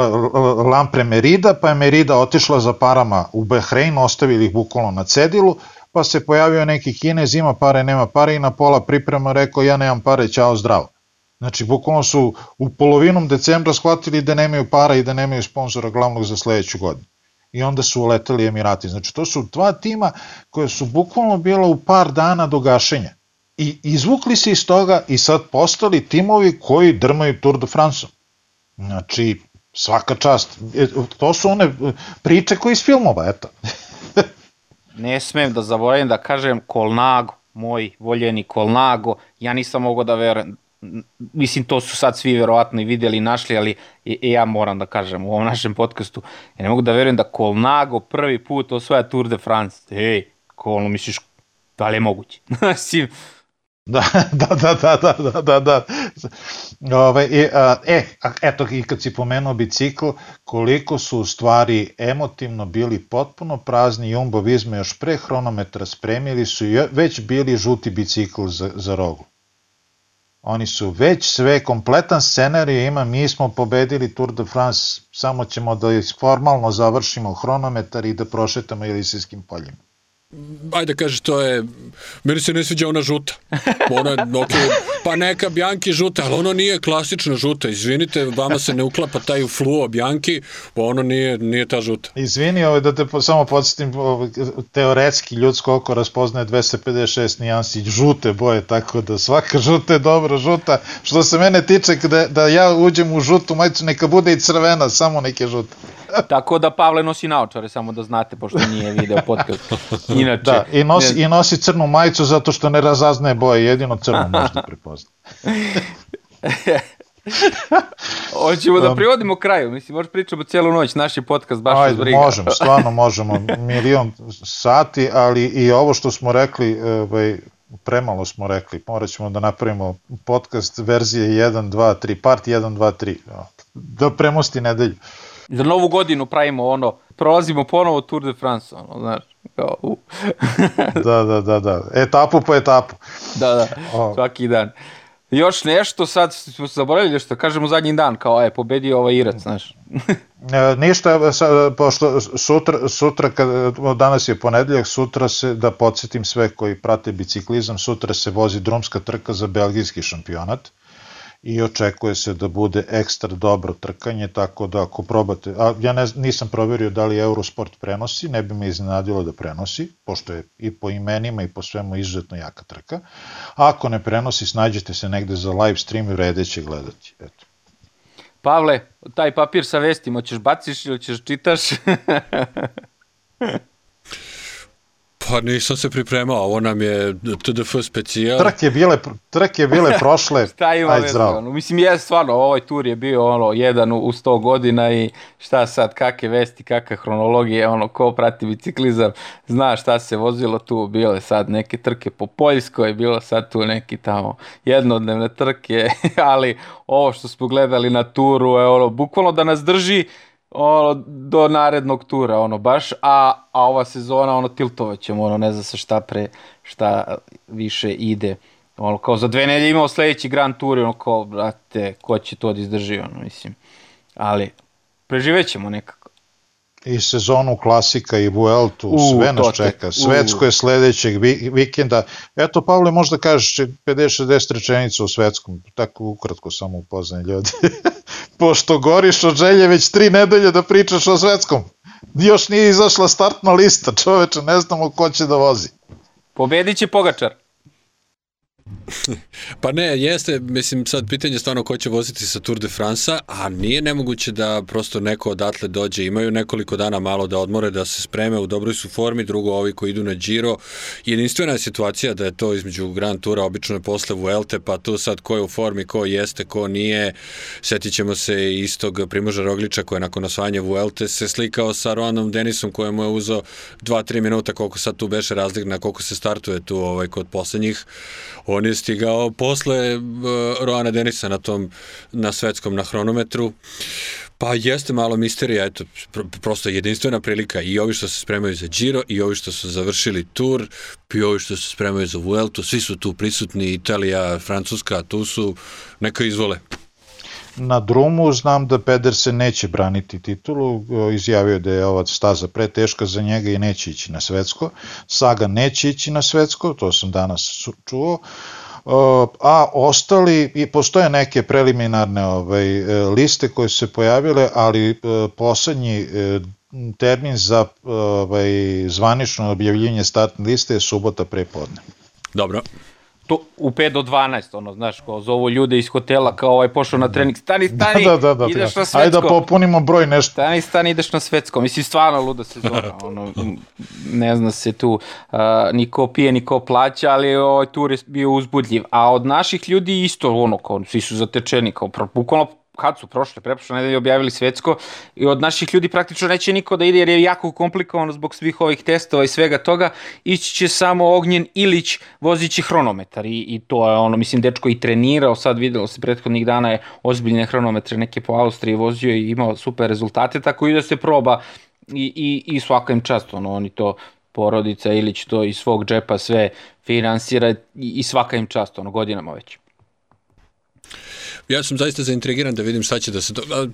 Lampre Merida, pa je Merida otišla za parama u Bahrein, ostavili ih bukvalno na cedilu, pa se pojavio neki kinez, ima pare, nema pare i na pola priprema rekao ja nemam pare, ćao, zdravo. Znači, bukvalno su u polovinom decembra shvatili da nemaju para i da nemaju sponzora glavnog za sledeću godinu. I onda su uleteli Emirati. Znači, to su dva tima koje su bukvalno bila u par dana do gašenja. I izvukli se iz toga i sad postali timovi koji drmaju Tour de France. Znači, svaka čast. E, to su one priče koje iz filmova, eto. ne smem da zaboravim da kažem Kolnago, moj voljeni Kolnago, ja nisam mogao da verujem, mislim to su sad svi verovatno i videli i našli, ali ja moram da kažem u ovom našem podcastu, ja ne mogu da verujem da Kolnago prvi put osvaja Tour de France. Ej, Kolno, misliš, da li je moguće? Da, da, da, da, da, da, da, da. Ove, e, a, e, eto, i kad si pomenuo bicikl, koliko su u stvari emotivno bili potpuno prazni, Jumbo Visma još pre hronometra spremili su i već bili žuti bicikl za, za rogu. Oni su već sve, kompletan scenarij ima, mi smo pobedili Tour de France, samo ćemo da formalno završimo hronometar i da prošetamo Elisijskim poljima ajde kažeš, to je, meni se ne sviđa ona žuta. Ona, okay, pa neka Bjanki žuta, ali ono nije klasična žuta, izvinite, vama se ne uklapa taj fluo Bjanki, ono nije, nije ta žuta. Izvini, ovaj, da te samo podsjetim, ovaj, teoretski ljudsko oko raspoznaje 256 nijansi žute boje, tako da svaka žuta je dobra žuta. Što se mene tiče, da, da ja uđem u žutu majicu, neka bude i crvena, samo neke žute. Tako da Pavle nosi naočare, samo da znate, pošto nije video podcast. Inače, da, i nosi, ne... i nosi crnu majicu zato što ne razaznaje boje, jedino crnu možda prepozna. Hoćemo da privodimo kraju, mislim, možeš pričamo cijelu noć, naš je podcast baš Ajde, briga. Možemo, stvarno možemo, milion sati, ali i ovo što smo rekli, ovaj, premalo smo rekli, morat ćemo da napravimo podcast verzije 1, 2, 3, part 1, 2, 3, da premosti nedelju za novu godinu pravimo ono, prolazimo ponovo Tour de France, ono, znaš, kao, uh. da, da, da, da, etapu po etapu. Da, da, oh. svaki dan. Još nešto, sad smo se zaboravili što kažemo zadnji dan, kao je, pobedio ovaj Irac, znaš. e, ništa, sa, pošto sutra, sutra kad, danas je ponedeljak, sutra se, da podsjetim sve koji prate biciklizam, sutra se vozi drumska trka za belgijski šampionat i očekuje se da bude ekstra dobro trkanje, tako da ako probate, a ja ne, nisam proverio da li Eurosport prenosi, ne bi me iznenadilo da prenosi, pošto je i po imenima i po svemu izuzetno jaka trka. A ako ne prenosi, snađete se negde za live stream i vrede će gledati. Eto. Pavle, taj papir sa vestima, ćeš baciš ili ćeš čitaš? Pa nisam se pripremao, ovo nam je TDF specijal. Trke bile, trke bile prošle, šta ima aj zdravo. Ono, mislim, je stvarno, ovaj tur je bio ono, jedan u, u 100 godina i šta sad, kakve vesti, kakve hronologije, ono, ko prati biciklizam, zna šta se vozilo tu, bile sad neke trke po Poljskoj, bilo sad tu neki tamo jednodnevne trke, ali ovo što smo gledali na turu je ono, bukvalno da nas drži ono, do narednog tura, ono, baš, a, a ova sezona, ono, tiltovat ćemo, ono, ne zna se šta pre, šta više ide. Ono, kao za dve nedelje imao sledeći Grand Tour, ono, kao, brate, ko će to da izdrži, ono, mislim. Ali, preživećemo nekako. I sezonu klasika i Vueltu, u, sve nas čeka. Svetsko je sledećeg vikenda. Eto, Pavle, možda kažeš 50-60 rečenica o svetskom, tako ukratko samo upoznaj ljudi. Pošto goriš od želje već tri nedelje da pričaš o svetskom. Još nije izašla startna lista, čoveče, ne znamo ko će da vozi. Pobedit će Pogačar. Pa ne, jeste, mislim sad pitanje stvarno ko će voziti sa Tour de France-a, a nije nemoguće da prosto neko odatle dođe, imaju nekoliko dana malo da odmore, da se spreme, u dobroj su formi, drugo ovi koji idu na Giro. Jedinstvena je situacija da je to između Grand Toura, obično je posle Vuelte, pa tu sad ko je u formi, ko jeste, ko nije. Setit ćemo se istog Primoža Rogliča koji je nakon osvajanja Vuelte se slikao sa Ronom Denisom kojemu je uzao 2-3 minuta koliko sad tu beše razlik na koliko se startuje tu ovaj, kod poslednjih on je stigao posle uh, Roana Denisa na tom, na svetskom, na hronometru. Pa jeste malo misterija, eto, pr prosto jedinstvena prilika i ovi što se spremaju za Giro i ovi što su završili tur i ovi što se spremaju za Vueltu, svi su tu prisutni, Italija, Francuska, tu su, neka izvole. Na drumu znam da Pedersen neće braniti titulu, izjavio da je ova staza preteška za njega i neće ići na svetsko. Saga neće ići na svetsko, to sam danas čuo. A ostali, i postoje neke preliminarne ovaj, liste koje se pojavile, ali e, poslednji e, termin za ovaj, zvanično objavljivanje startne liste je subota prepodne. Dobro to, u 5 do 12, ono, znaš, kao zovu ljude iz hotela, kao ovaj pošao na trening, stani, stani, da, da, da, ideš da. na svetsko. Ajde da popunimo broj nešto. Stani, stani, ideš na svetsko. Mislim, stvarno luda sezona, ono, ne zna se tu, uh, niko pije, niko plaća, ali ovaj tur je bio uzbudljiv. A od naših ljudi isto, ono, kao, svi su zatečeni, kao, bukvalno kad su prošle, preprošle nedelje objavili svetsko i od naših ljudi praktično neće niko da ide jer je jako komplikovano zbog svih ovih testova i svega toga, ići će samo Ognjen Ilić vozići hronometar i, i to je ono, mislim, dečko i trenirao, sad videlo se prethodnih dana je ozbiljne hronometre neke po Austriji vozio i imao super rezultate, tako i da se proba i, i, i svaka im čast, ono, oni to porodica Ilić to iz svog džepa sve finansira i, i svaka im čast, ono, godinama već. Ja sam zaista zaintrigiran da vidim šta će da se, do...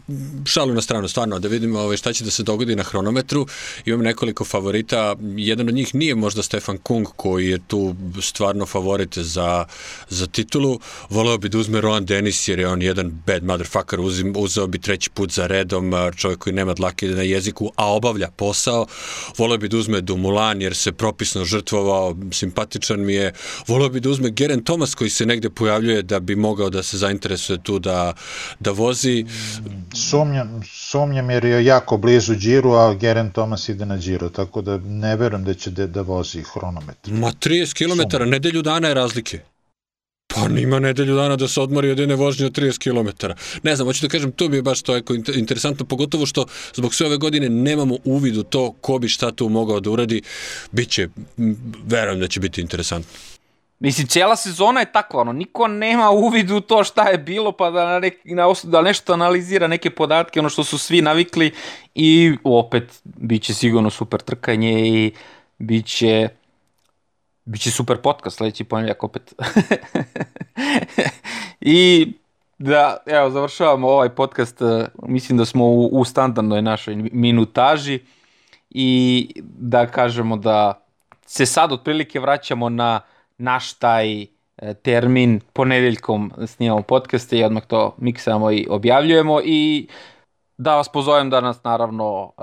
šalu na stranu, stvarno, da vidim ovaj, šta će da se dogodi na hronometru. Imam nekoliko favorita, jedan od njih nije možda Stefan Kung, koji je tu stvarno favorit za, za titulu. Voleo bi da uzme Rohan Dennis, jer je on jedan bad motherfucker, uzim, uzeo bi treći put za redom, čovjek koji nema dlake na jeziku, a obavlja posao. Voleo bi da uzme Dumulan, jer se propisno žrtvovao, simpatičan mi je. Voleo bi da uzme Geren Thomas, koji se negde pojavljuje da bi mogao da se zainteresuje tu da, da vozi. Sumnjam, sumnjam jer je jako blizu Điru, a Geren Thomas ide na Điru, tako da ne verujem da će da, da vozi hronometar. Ma 30 km, Sumnjam. nedelju dana je razlike. Pa nima nedelju dana da se odmori od jedne vožnje od 30 km. Ne znam, hoću da kažem, to bi je baš to eko interesantno, pogotovo što zbog sve ove godine nemamo uvid u to ko bi šta tu mogao da uradi. Biće, verujem da će biti interesantno. Mislim, cijela sezona je takva, ono, niko nema uvid u to šta je bilo, pa da, nek, na, da nešto analizira neke podatke, ono što su svi navikli i opet bit će sigurno super trkanje i bit će Biće super podcast sledeći ponedjeljak opet. I da, evo, završavamo ovaj podcast. Mislim da smo u, u standardnoj našoj minutaži i da kažemo da se sad otprilike vraćamo na naš taj e, termin ponedeljkom snimamo podcaste i odmah to miksamo i objavljujemo i da vas pozovem da nas naravno e,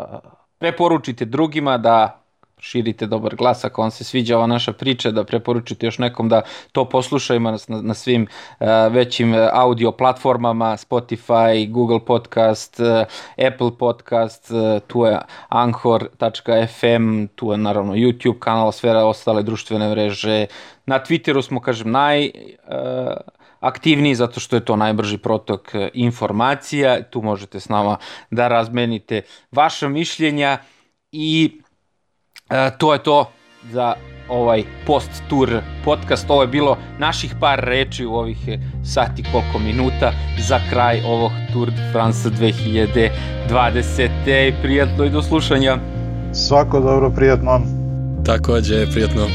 preporučite drugima, da širite dobar glas ako vam se sviđa ova naša priča, da preporučite još nekom da to poslušajmo na, na svim uh, većim audio platformama, Spotify, Google Podcast, uh, Apple Podcast, uh, tu je Anchor.fm, tu je naravno YouTube kanal, sve ostale društvene mreže. Na Twitteru smo, kažem, naj... Uh, aktivniji zato što je to najbrži protok informacija, tu možete s nama da razmenite vaša mišljenja i E, to je to. za ovaj post-tour podcast. Ovo je bilo naših par reči u ovih sati koliko minuta za kraj ovog Tour de France 2020. Prijatno i do slušanja. Svako dobro, prijatno. Takođe, prijatno.